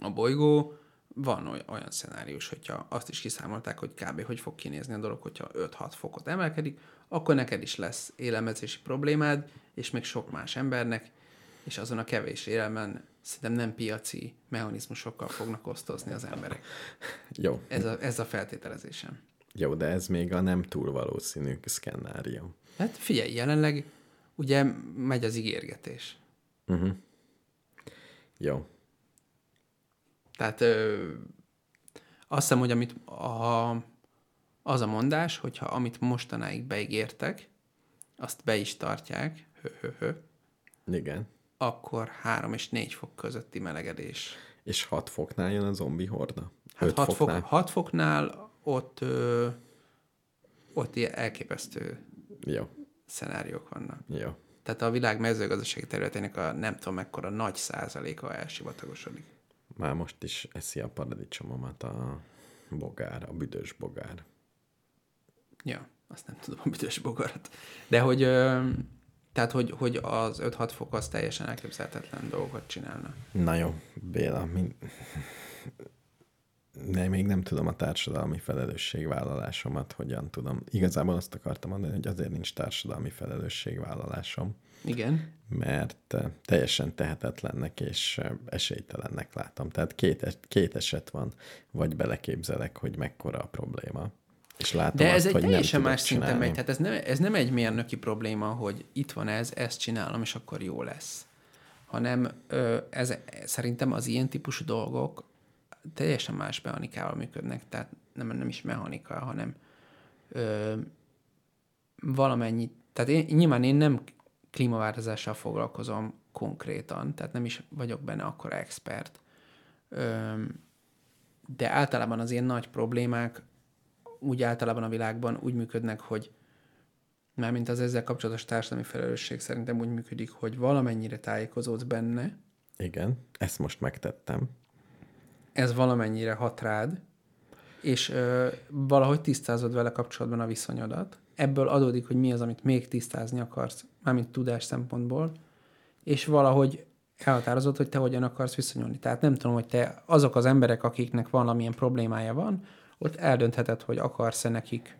a bolygó, van oly- olyan szenáriós, hogyha azt is kiszámolták, hogy kb. hogy fog kinézni a dolog, hogyha 5-6 fokot emelkedik, akkor neked is lesz élelmezési problémád, és még sok más embernek, és azon a kevés élelmen szerintem nem piaci mechanizmusokkal fognak osztozni az emberek. Jó. Ez a, ez a feltételezésem. Jó, de ez még a nem túl valószínű szkennárium. Hát figyelj, jelenleg ugye megy az ígérgetés. Jó. Tehát ö, azt hiszem, hogy amit a, az a mondás, hogyha amit mostanáig beígértek, azt be is tartják, hö, hö, hö, Igen. akkor 3 és 4 fok közötti melegedés. És 6 foknál jön a zombi horda? Hát Öt 6, fok, foknál? 6 foknál ott, ö, ott ilyen elképesztő Jó. szenáriók vannak. Jó. Tehát a világ mezőgazdasági területének a nem tudom mekkora nagy százaléka elsivatagosodik. Már most is eszi a paradicsomomat a bogár, a büdös bogár. Ja, azt nem tudom a büdös bogarat. De hogy, ö, tehát hogy, hogy az 5-6 fok az teljesen elképzelhetetlen dolgokat csinálna. Na jó, Béla, min... de még nem tudom a társadalmi felelősségvállalásomat, hogyan tudom. Igazából azt akartam mondani, hogy azért nincs társadalmi felelősségvállalásom, Igen. mert eh, teljesen tehetetlennek és eh, esélytelennek látom. Tehát két, két eset van, vagy beleképzelek, hogy mekkora a probléma. És látom De ez azt, egy hogy teljesen más szinten megy. Tehát ez nem, ez nem egy mérnöki probléma, hogy itt van ez, ezt csinálom, és akkor jó lesz. Hanem ez, szerintem az ilyen típusú dolgok teljesen más mechanikával működnek. Tehát nem, nem is mechanika, hanem ö, valamennyi, tehát én, nyilván én nem klímaváltozással foglalkozom konkrétan, tehát nem is vagyok benne akkora expert. De általában az ilyen nagy problémák úgy általában a világban úgy működnek, hogy mármint az ezzel kapcsolatos társadalmi felelősség szerintem úgy működik, hogy valamennyire tájékozódsz benne, Igen, ezt most megtettem. ez valamennyire hat rád, és ö, valahogy tisztázod vele kapcsolatban a viszonyodat. Ebből adódik, hogy mi az, amit még tisztázni akarsz, mármint tudás szempontból, és valahogy elhatározod, hogy te hogyan akarsz viszonyulni. Tehát nem tudom, hogy te azok az emberek, akiknek valamilyen problémája van, ott eldöntheted, hogy akarsz-e nekik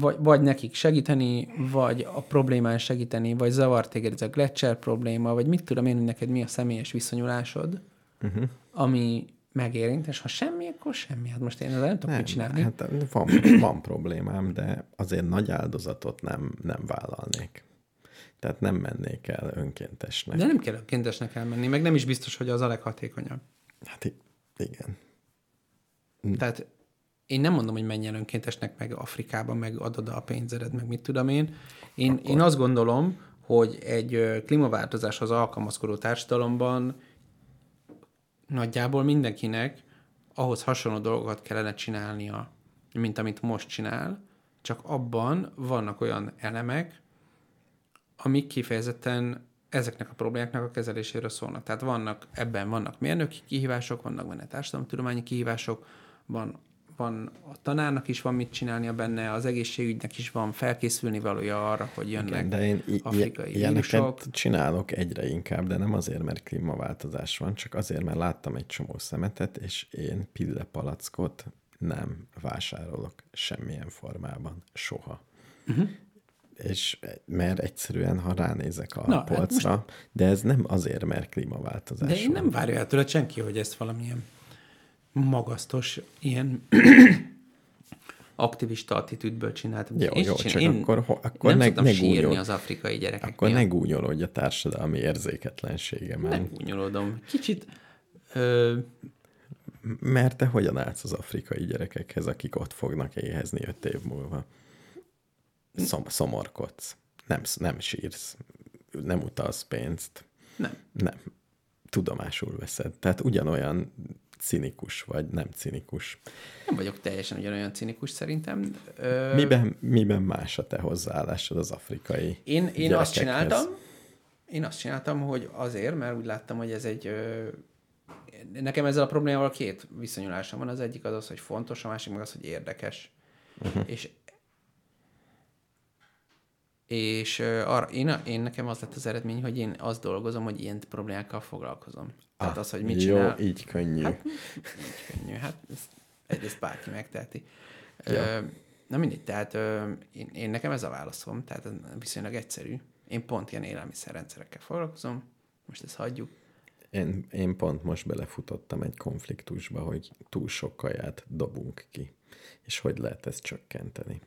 vagy, vagy nekik segíteni, vagy a problémán segíteni, vagy zavar téged ez a Gletscher probléma, vagy mit tudom én, hogy neked mi a személyes viszonyulásod, uh-huh. ami megérint, és ha semmi, akkor semmi. Hát most én ezzel nem tudok mit csinálni. hát van, van problémám, de azért nagy áldozatot nem, nem vállalnék. Tehát nem mennék el önkéntesnek. De nem kell önkéntesnek elmenni, meg nem is biztos, hogy az a leghatékonyabb. Hát igen. Tehát én nem mondom, hogy menj el önkéntesnek meg Afrikába, meg adod a pénzedet, meg mit tudom én. Én, én azt gondolom, hogy egy klímaváltozáshoz alkalmazkodó társadalomban nagyjából mindenkinek ahhoz hasonló dolgokat kellene csinálnia, mint amit most csinál, csak abban vannak olyan elemek, amik kifejezetten ezeknek a problémáknak a kezeléséről szólnak. Tehát vannak, ebben vannak mérnöki kihívások, vannak benne társadalomtudományi kihívások, van, van a tanárnak is van mit csinálnia benne, az egészségügynek is van felkészülni valója arra, hogy jönnek Igen, de én i- afrikai vírusok. csinálok egyre inkább, de nem azért, mert klímaváltozás van, csak azért, mert láttam egy csomó szemetet, és én pillepalackot nem vásárolok semmilyen formában, soha. Uh-huh. És mert egyszerűen, ha ránézek a Na, hát polcra, de ez nem azért, mert klímaváltozás De én van. nem várja el tőled senki, hogy ezt valamilyen magasztos, ilyen aktivista attitűdből csináltam. Jó, Én jó, csak én akkor, ho- akkor nem ne, szoktam ne sírni gúnyolj, az afrikai gyerekek akkor miatt. ne gúnyolódj a társadalmi érzéketlenségemen. Nem gúnyolódom. Kicsit ö, Mert te hogyan állsz az afrikai gyerekekhez, akik ott fognak éhezni öt év múlva? Szom, szomorkodsz. Nem, nem sírsz. Nem utalsz pénzt. nem. Nem. Tudomásul veszed. Tehát ugyanolyan cinikus vagy nem cinikus. Nem vagyok teljesen ugyanolyan cinikus szerintem. Ö, Miben, miben más a te hozzáállásod az afrikai Én, én azt csináltam, én azt csináltam, hogy azért, mert úgy láttam, hogy ez egy... Ö, nekem ezzel a problémával két viszonyulásom van. Az egyik az az, hogy fontos, a másik meg az, hogy érdekes. Uh-huh. És és arra, én, én nekem az lett az eredmény, hogy én azt dolgozom, hogy ilyen problémákkal foglalkozom. Tehát Ah, az, hogy mit Jó, csinál... így könnyű. Hát, nincs könnyű. Hát ezt, egyrészt bárki megteheti. Ja. Na mindegy, tehát én, én, nekem ez a válaszom, tehát viszonylag egyszerű. Én pont ilyen élelmiszerrendszerekkel foglalkozom, most ezt hagyjuk. Én, én pont most belefutottam egy konfliktusba, hogy túl sok kaját dobunk ki, és hogy lehet ezt csökkenteni.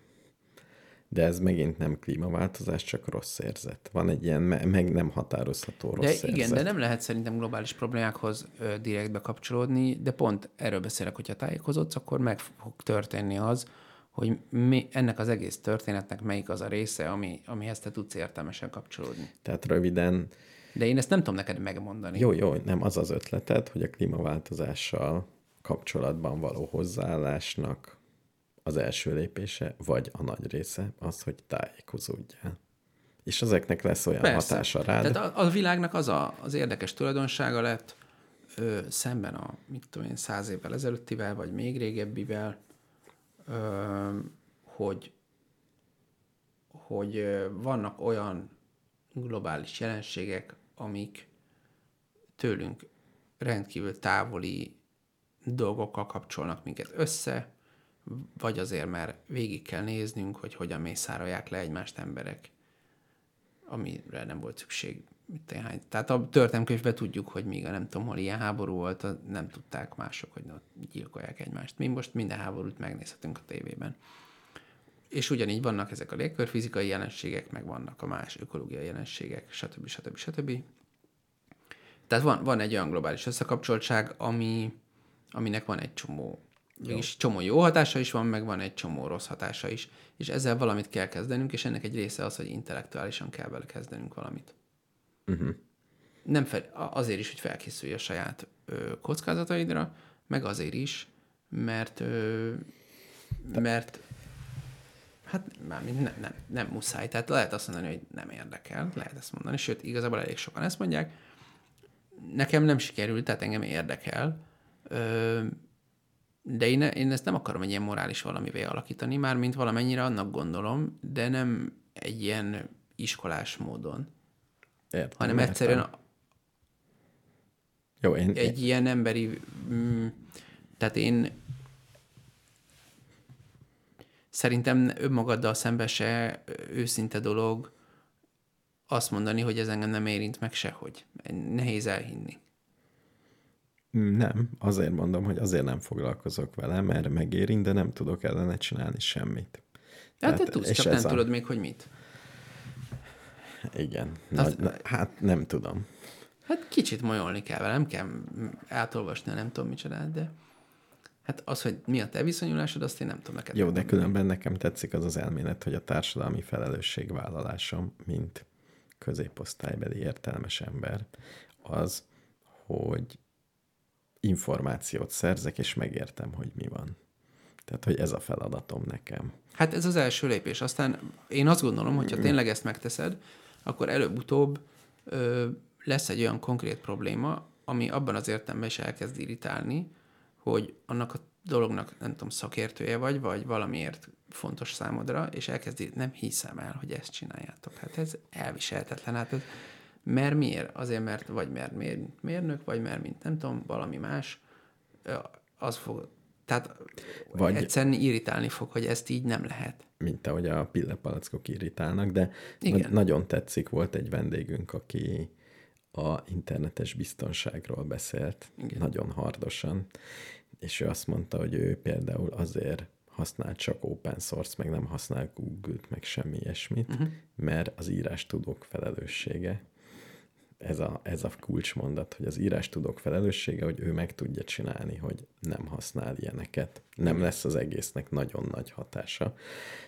De ez megint nem klímaváltozás, csak rossz érzet. Van egy ilyen me- meg nem határozható De rossz igen, érzet. de nem lehet szerintem globális problémákhoz ö, direkt bekapcsolódni, de pont erről beszélek, hogyha tájékozódsz, akkor meg fog történni az, hogy mi, ennek az egész történetnek melyik az a része, ami, amihez te tudsz értelmesen kapcsolódni. Tehát röviden, De én ezt nem tudom neked megmondani. jó, jó, nem az az ötleted, hogy a klímaváltozással kapcsolatban való hozzáállásnak az első lépése, vagy a nagy része az, hogy tájékozódjál. És ezeknek lesz olyan Persze. hatása rád. Tehát a, a világnak az a, az érdekes tulajdonsága lett ö, szemben a, mit tudom én, száz évvel ezelőttivel, vagy még régebbivel, ö, hogy, hogy vannak olyan globális jelenségek, amik tőlünk rendkívül távoli dolgokkal kapcsolnak minket össze, vagy azért, mert végig kell néznünk, hogy hogyan mészárolják le egymást emberek amire nem volt szükség. Mit téhány. Tehát a történelmkönyvben tudjuk, hogy míg a nem tudom, hol ilyen háború volt, nem tudták mások, hogy ott gyilkolják egymást. Mi most minden háborút megnézhetünk a tévében. És ugyanígy vannak ezek a légkörfizikai jelenségek, meg vannak a más ökológiai jelenségek, stb. stb. stb. Tehát van, van egy olyan globális összekapcsoltság, ami, aminek van egy csomó, mégis csomó jó hatása is van, meg van egy csomó rossz hatása is. És ezzel valamit kell kezdenünk, és ennek egy része az, hogy intellektuálisan kell bele kezdenünk valamit. Uh-huh. Nem fel, azért is, hogy felkészülj a saját ö, kockázataidra, meg azért is, mert ö, mert Hát mármint nem, nem, nem muszáj. Tehát lehet azt mondani, hogy nem érdekel, lehet ezt mondani, sőt, igazából elég sokan ezt mondják. Nekem nem sikerült, tehát engem érdekel, Ö, de én, én ezt nem akarom egy ilyen morális valamivé alakítani, mármint valamennyire annak gondolom, de nem egy ilyen iskolás módon, Értem, hanem értem. egyszerűen Jó, én, egy ilyen emberi... Mm, tehát én szerintem önmagaddal szembe se őszinte dolog azt mondani, hogy ez engem nem érint meg sehogy. Nehéz elhinni. Nem, azért mondom, hogy azért nem foglalkozok vele, mert megérint, de nem tudok ellene csinálni semmit. Hát te Tehát- tudsz, és csak nem a- tudod még, hogy mit. Igen. Az- Na, na, hát nem tudom. Hát kicsit molyolni kell vele, nem kell átolvasni, nem tudom micsodát, de hát az, hogy mi a te viszonyulásod, azt én nem tudom neked Jó, de megmondani. különben nekem tetszik az az elmélet, hogy a társadalmi felelősségvállalásom, mint középosztálybeli értelmes ember, az, hogy információt szerzek, és megértem, hogy mi van. Tehát, hogy ez a feladatom nekem. Hát ez az első lépés. Aztán én azt gondolom, hogy ha tényleg ezt megteszed, akkor előbb-utóbb ö, lesz egy olyan konkrét probléma, ami abban az értelemben is elkezd irritálni, hogy annak a dolognak, nem tudom, szakértője vagy, vagy valamiért fontos számodra, és elkezd ír- nem hiszem el, hogy ezt csináljátok. Hát ez elviselhetetlen. Hát ez, mert miért? Azért, mert vagy mert mint mérnök, vagy mert mint nem tudom, valami más, az fog, tehát Vagy- vagy egyszerűen irritálni fog, hogy ezt így nem lehet. mint ahogy a pillepalackok irritálnak, de Igen. na- nagyon tetszik, volt egy vendégünk, aki a internetes biztonságról beszélt, Igen. nagyon hardosan, és ő azt mondta, hogy ő például azért használ csak open source, meg nem használ Google-t, meg semmi ilyesmit, uh-huh. mert az írás tudók felelőssége. Ez a, ez a kulcsmondat, hogy az írás tudók felelőssége, hogy ő meg tudja csinálni, hogy nem használ ilyeneket. Nem lesz az egésznek nagyon nagy hatása,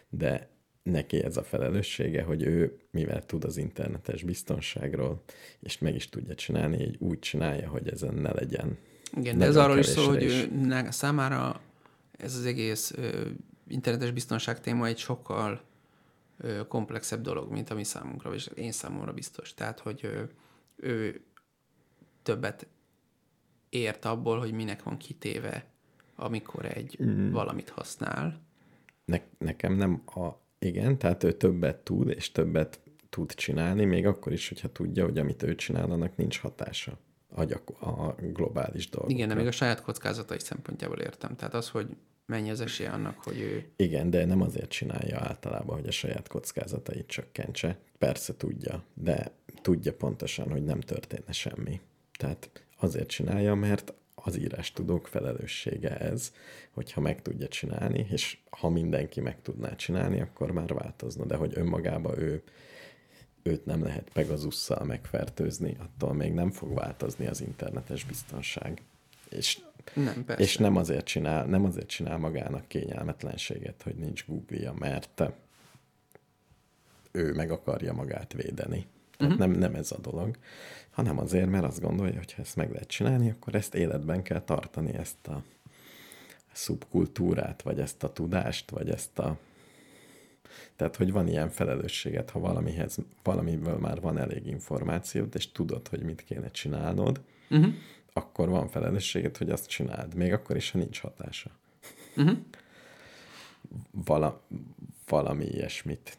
de neki ez a felelőssége, hogy ő, mivel tud az internetes biztonságról, és meg is tudja csinálni, így úgy csinálja, hogy ezen ne legyen Igen, de ez arról is szól, hogy ő, ne, számára ez az egész ö, internetes biztonság téma egy sokkal ö, komplexebb dolog, mint ami számunkra, és én számomra biztos. Tehát, hogy ö, ő többet ért abból, hogy minek van kitéve, amikor egy mm. valamit használ. Ne, nekem nem a... Igen, tehát ő többet tud, és többet tud csinálni, még akkor is, hogyha tudja, hogy amit ő csinál, annak nincs hatása a, gyak- a globális dolgokra. Igen, de még a saját kockázatai szempontjából értem. Tehát az, hogy mennyi az esélye annak, hogy ő... Igen, de nem azért csinálja általában, hogy a saját kockázatait csökkentse. Persze tudja, de tudja pontosan, hogy nem történne semmi. Tehát azért csinálja, mert az írás tudók felelőssége ez, hogyha meg tudja csinálni, és ha mindenki meg tudná csinálni, akkor már változna. De hogy önmagába ő, őt nem lehet Pegazusszal megfertőzni, attól még nem fog változni az internetes biztonság. És Nem, persze. és nem azért csinál, nem azért csinál magának kényelmetlenséget, hogy nincs Google-ja, mert ő meg akarja magát védeni. Uh-huh. nem, nem ez a dolog, hanem azért, mert azt gondolja, hogy ha ezt meg lehet csinálni, akkor ezt életben kell tartani, ezt a szubkultúrát, vagy ezt a tudást, vagy ezt a... Tehát, hogy van ilyen felelősséget, ha valamihez, valamiből már van elég információd, és tudod, hogy mit kéne csinálnod, Uh-huh. Akkor van felelősséged, hogy azt csináld, még akkor is, ha nincs hatása. Uh-huh. Vala, valami ilyesmit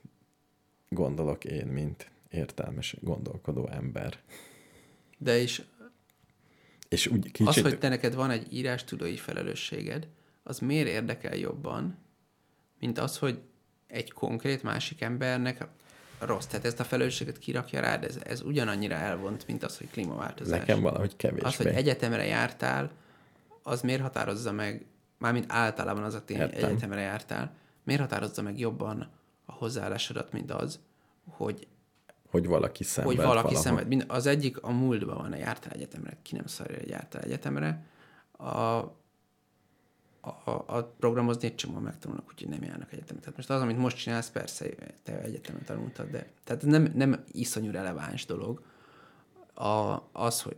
gondolok én, mint értelmes, gondolkodó ember. De is És úgy Kicsit... Az, hogy te neked van egy írástudói felelősséged, az miért érdekel jobban, mint az, hogy egy konkrét másik embernek rossz. Tehát ezt a felelősséget kirakja rád, ez, ez ugyanannyira elvont, mint az, hogy klímaváltozás. Nekem valahogy kevésbé. Az, hogy egyetemre jártál, az miért határozza meg, mármint általában az a tény, Értem. egyetemre jártál, miért határozza meg jobban a hozzáállásodat, mint az, hogy hogy valaki szenved hogy valaki valahol. szenved. Mind- Az egyik a múltban van, a jártál egyetemre, ki nem szarja, hogy jártál egyetemre. A, a, a programozni egy csomó megtanulnak, úgyhogy nem járnak egyetemre. Tehát most az, amit most csinálsz, persze te egyetemen tanultad, de tehát nem, nem iszonyú releváns dolog. A, az, hogy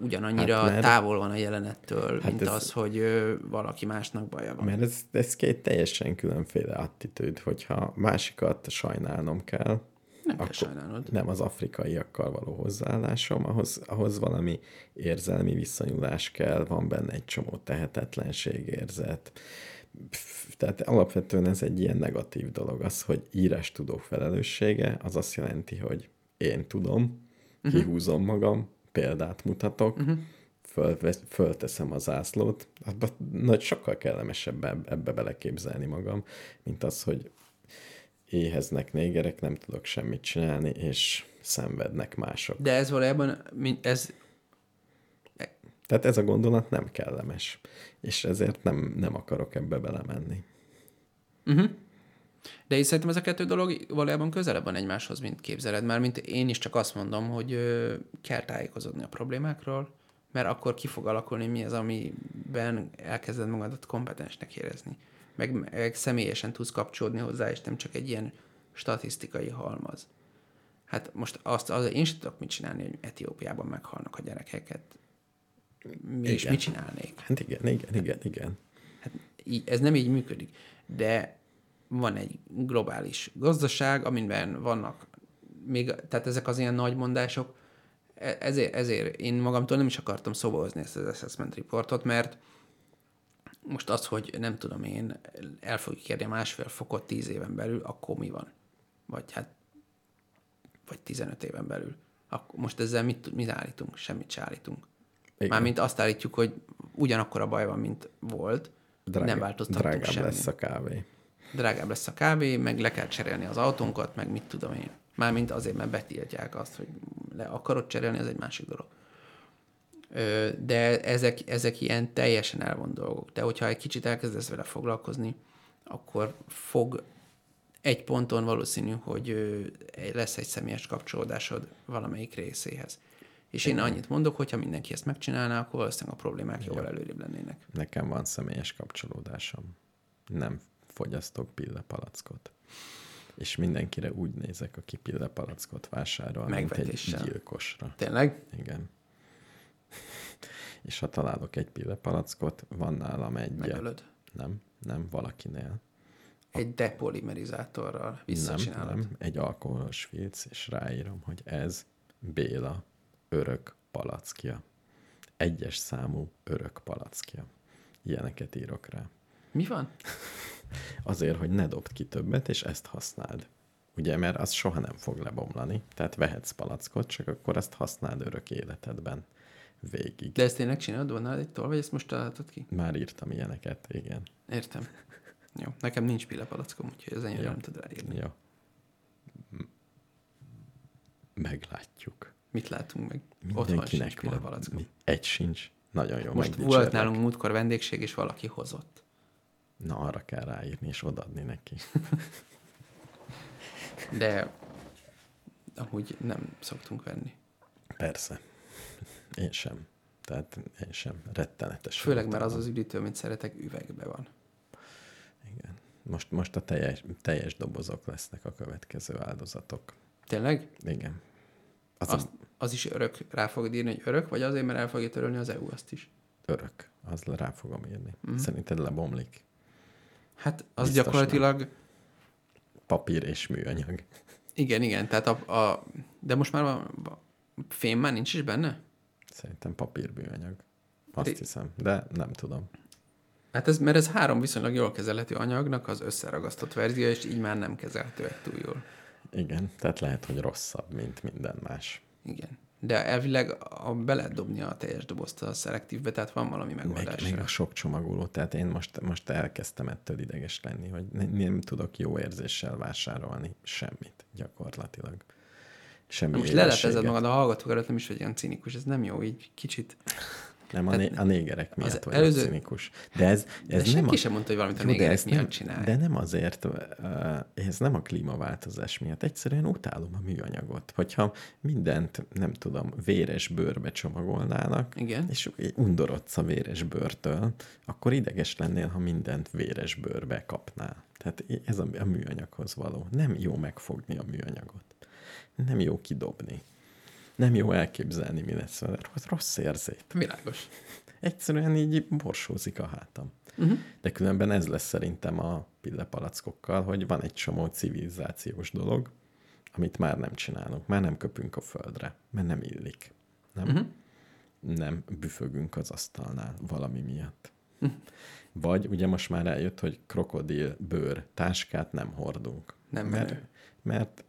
ugyanannyira Hát, mert- távol van a jelenettől, Hát mint ez, az, hogy ö, valaki másnak baja van. Mert ez, ez két teljesen különféle attitűd, hogyha másikat sajnálnom kell, nem kell sajnálnod. nem az afrikaiakkal való hozzáállásom, ahhoz, ahhoz valami érzelmi visszanyulás kell, van benne egy csomó tehetetlenség érzet. Pff, Tehát alapvetően ez egy ilyen negatív dolog. Az, hogy írás tudó felelőssége, az azt jelenti, hogy én tudom, uh-huh. kihúzom magam, példát mutatok, uh-huh. fölvesz, fölteszem a zászlót. Abba nagy sokkal kellemesebb eb- ebbe beleképzelni magam, mint az, hogy éheznek négerek, nem tudok semmit csinálni, és szenvednek mások. De ez valójában, ez Tehát ez a gondolat nem kellemes, és ezért nem, nem akarok ebbe belemenni. Uh-huh. De én szerintem ez a kettő dolog valójában közelebb van egymáshoz, mint képzeled. Már mint én is csak azt mondom, hogy ö, kell tájékozódni a problémákról, mert akkor ki fog alakulni mi az, amiben elkezded magadat kompetensnek érezni. Meg, meg személyesen tudsz kapcsolódni hozzá, és nem csak egy ilyen statisztikai halmaz. Hát most azt, az, én sem tudok mit csinálni, hogy Etiópiában meghalnak a gyerekeket. Mi is Igen. mit csinálnék? Hát igen, igen, igen, igen. Hát így, ez nem így működik. De van egy globális gazdaság, amiben vannak még, tehát ezek az ilyen nagy mondások, E- ezért, ezért én magamtól nem is akartam szóba hozni ezt az assessment reportot, mert most az, hogy nem tudom én, el fogjuk érni a másfél fokot tíz éven belül, akkor mi van? Vagy hát, vagy 15 éven belül. Akkor most ezzel mit, mit állítunk? Semmit se állítunk. Igen. Mármint azt állítjuk, hogy ugyanakkor a baj van, mint volt, Drága, nem változtattunk Drágább semmit. lesz a kávé. Drágább lesz a kávé, meg le kell cserélni az autónkat, meg mit tudom én. Mármint azért, mert betiltják azt, hogy le akarod cserélni, az egy másik dolog. De ezek, ezek ilyen teljesen elvont dolgok. De hogyha egy kicsit elkezdesz vele foglalkozni, akkor fog egy ponton valószínű, hogy lesz egy személyes kapcsolódásod valamelyik részéhez. És én annyit mondok, hogyha mindenki ezt megcsinálná, akkor valószínűleg a problémák jóval előrébb lennének. Nekem van személyes kapcsolódásom. Nem fogyasztok pillepalackot. És mindenkire úgy nézek, aki pillepalackot vásárol, mint egy gyilkosra. Tényleg? Igen. és ha találok egy pillepalackot, van nálam egy... Megölöd. Nem, nem, valakinél. Egy depolimerizátorral visszacsinálod. Nem, nem, egy alkoholos filc, és ráírom, hogy ez Béla örök palackja. Egyes számú örök palackja. Ilyeneket írok rá. Mi van? Azért, hogy ne dobd ki többet, és ezt használd. Ugye, mert az soha nem fog lebomlani. Tehát vehetsz palackot, csak akkor ezt használd örök életedben végig. De ezt tényleg csinálod? Van nálad egy toll, vagy ezt most találtad ki? Már írtam ilyeneket, igen. Értem. Jó. Nekem nincs pillepalackom, úgyhogy az enyémre nem tud ráírni. Jó. Meglátjuk. Mit látunk meg? Otthon Mindenkinek van. pillepalackom. Mi- Egy sincs. Nagyon jó, Most volt nálunk múltkor vendégség, és valaki hozott. Na, arra kell ráírni, és odaadni neki. De amúgy nem szoktunk venni. Persze. Én sem. Tehát én sem. Rettenetes. Főleg, mert az az üdítő, amit szeretek, üvegbe van. Igen. Most, most a teljes, teljes dobozok lesznek a következő áldozatok. Tényleg? Igen. Az Azt, a az is örök. Rá fogod írni, hogy örök, vagy azért, mert el fogja törölni az EU azt is? örök. Az rá fogom írni. Mm. Szerinted lebomlik? Hát az Biztos gyakorlatilag... Papír és műanyag. Igen, igen. Tehát a, a, de most már a, a fém már nincs is benne? Szerintem papír műanyag. Azt Ré- hiszem, de nem tudom. Hát ez, mert ez három viszonylag jól kezelhető anyagnak az összeragasztott verzió, és így már nem kezelhető egy túl jól. Igen, tehát lehet, hogy rosszabb, mint minden más. Igen. De elvileg a, be lehet dobni a teljes dobozt a szelektívbe, tehát van valami Meg, megoldás. meg a sok csomagoló, tehát én most, most elkezdtem ettől ideges lenni, hogy ne- nem tudok jó érzéssel vásárolni semmit gyakorlatilag. Semmi Most édességet. magad a hallgatók előtt, nem is vagy ilyen cinikus, ez nem jó, így kicsit. Nem, a, né- a négerek miatt az vagy előző- cinikus. De ez, De ez nem senki a... sem mondta, hogy valamit a Jó, de négerek miatt nem, csinálj. de nem azért, uh, ez nem a klímaváltozás miatt, egyszerűen utálom a műanyagot. Hogyha mindent, nem tudom, véres bőrbe csomagolnának, Igen. és undorodsz a véres bőrtől, akkor ideges lennél, ha mindent véres bőrbe kapnál. Tehát ez a, a műanyaghoz való. Nem jó megfogni a műanyagot. Nem jó kidobni. Nem jó elképzelni, mi lesz vele. Rossz, érzét. Világos. Egyszerűen így borsózik a hátam. Uh-huh. De különben ez lesz szerintem a pillepalackokkal, hogy van egy csomó civilizációs dolog, amit már nem csinálunk, már nem köpünk a földre, mert nem illik. Nem? Uh-huh. Nem büfögünk az asztalnál valami miatt. Vagy ugye most már eljött, hogy krokodil bőr táskát nem hordunk. Nem mert, menő. mert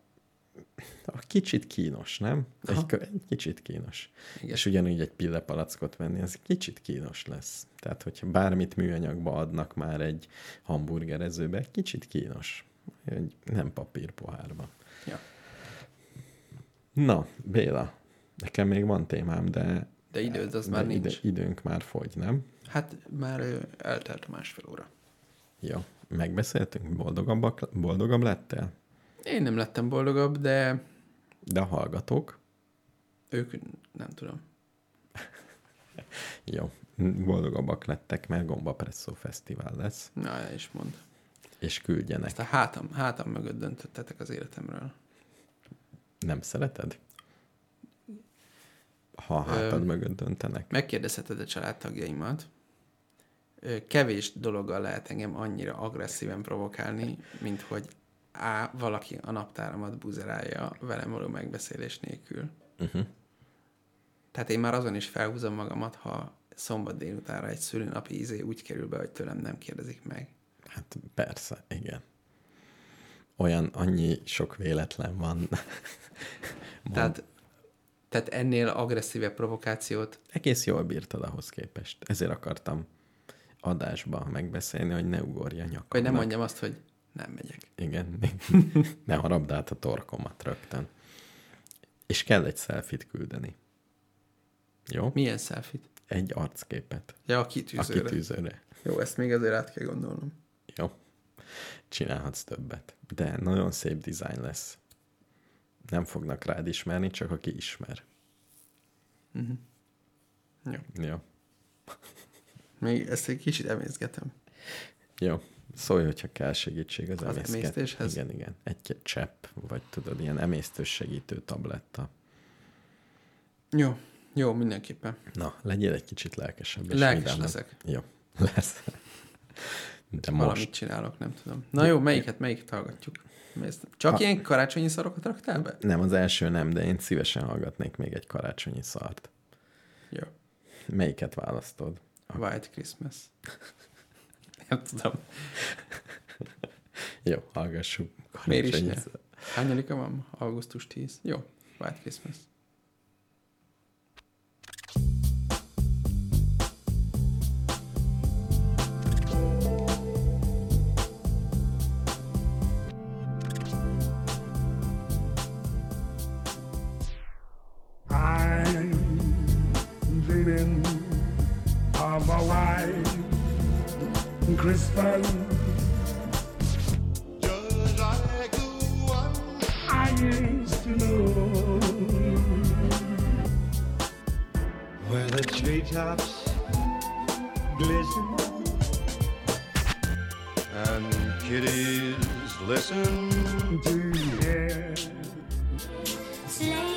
a kicsit kínos, nem? Egy, egy kicsit kínos. Igen. És ugyanúgy egy pillepalackot venni, az kicsit kínos lesz. Tehát, hogyha bármit műanyagba adnak már egy hamburgerezőbe, egy kicsit kínos. Egy nem papírpohárba. Ja. Na, Béla, nekem még van témám, de, De időd az de már nincs. ide, időnk már fogy, nem? Hát már eltelt a másfél óra. Jó, megbeszéltünk? Boldogabbak, boldogabb lettél? Én nem lettem boldogabb, de De a hallgatók? ők nem tudom. Jó, boldogabbak lettek, mert Gomba Presszó Fesztivál lesz, Na, is mond. és küldjenek. Ezt a hátam, hátam mögött döntöttetek az életemről. Nem szereted? Ha a hátad Ö, mögött döntenek. Megkérdezheted a családtagjaimat. Kevés dologgal lehet engem annyira agresszíven provokálni, mint hogy A. Valaki a naptáramat buzerálja velem való megbeszélés nélkül. Uh-huh. Tehát én már azon is felhúzom magamat, ha szombat délutánra egy szülőnapi izé úgy kerül be, hogy tőlem nem kérdezik meg. Hát persze, igen. Olyan annyi sok véletlen van. Tehát, tehát ennél agresszívebb provokációt egész jól bírtad ahhoz képest. Ezért akartam adásba megbeszélni, hogy ne ugorja nyakamnak. Vagy nem mondjam azt, hogy nem megyek. Igen. ne harabd át a torkomat rögtön. És kell egy selfit küldeni. Jó? Milyen selfit? Egy arcképet. Ja, a A kitűzőre. kitűzőre. Jó, ezt még azért át kell gondolnom. Jó. Csinálhatsz többet. De nagyon szép dizájn lesz. Nem fognak rád ismerni, csak aki ismer. Uh-huh. Jó. Jó. Még ezt egy kicsit emészgetem. Jó. Szólj, hogyha kell segítség az, Az emészket. emésztéshez? Igen, igen. Egy csepp, vagy tudod, ilyen emésztős segítő tabletta. Jó. Jó, mindenképpen. Na, legyél egy kicsit lelkesebb. és Lelkes vidámabb. leszek. Jó, lesz. De Valamit most. csinálok, nem tudom. Na jó, melyiket, melyiket hallgatjuk? Csak Ha- ilyen karácsonyi szarokat raktál be? Nem, az első nem, de én szívesen hallgatnék még egy karácsonyi szart. Jó. Melyiket választod? White Christmas. Nem tudom. Jó, hallgassuk. Miért is karácsonyi ne? szart. Hányadika van? ma? Augusztus 10. Jó. White Christmas. I'm dreaming of a white Christmas. Just like the one I used to know. where the treetops glisten and kitties listen to hear Sleigh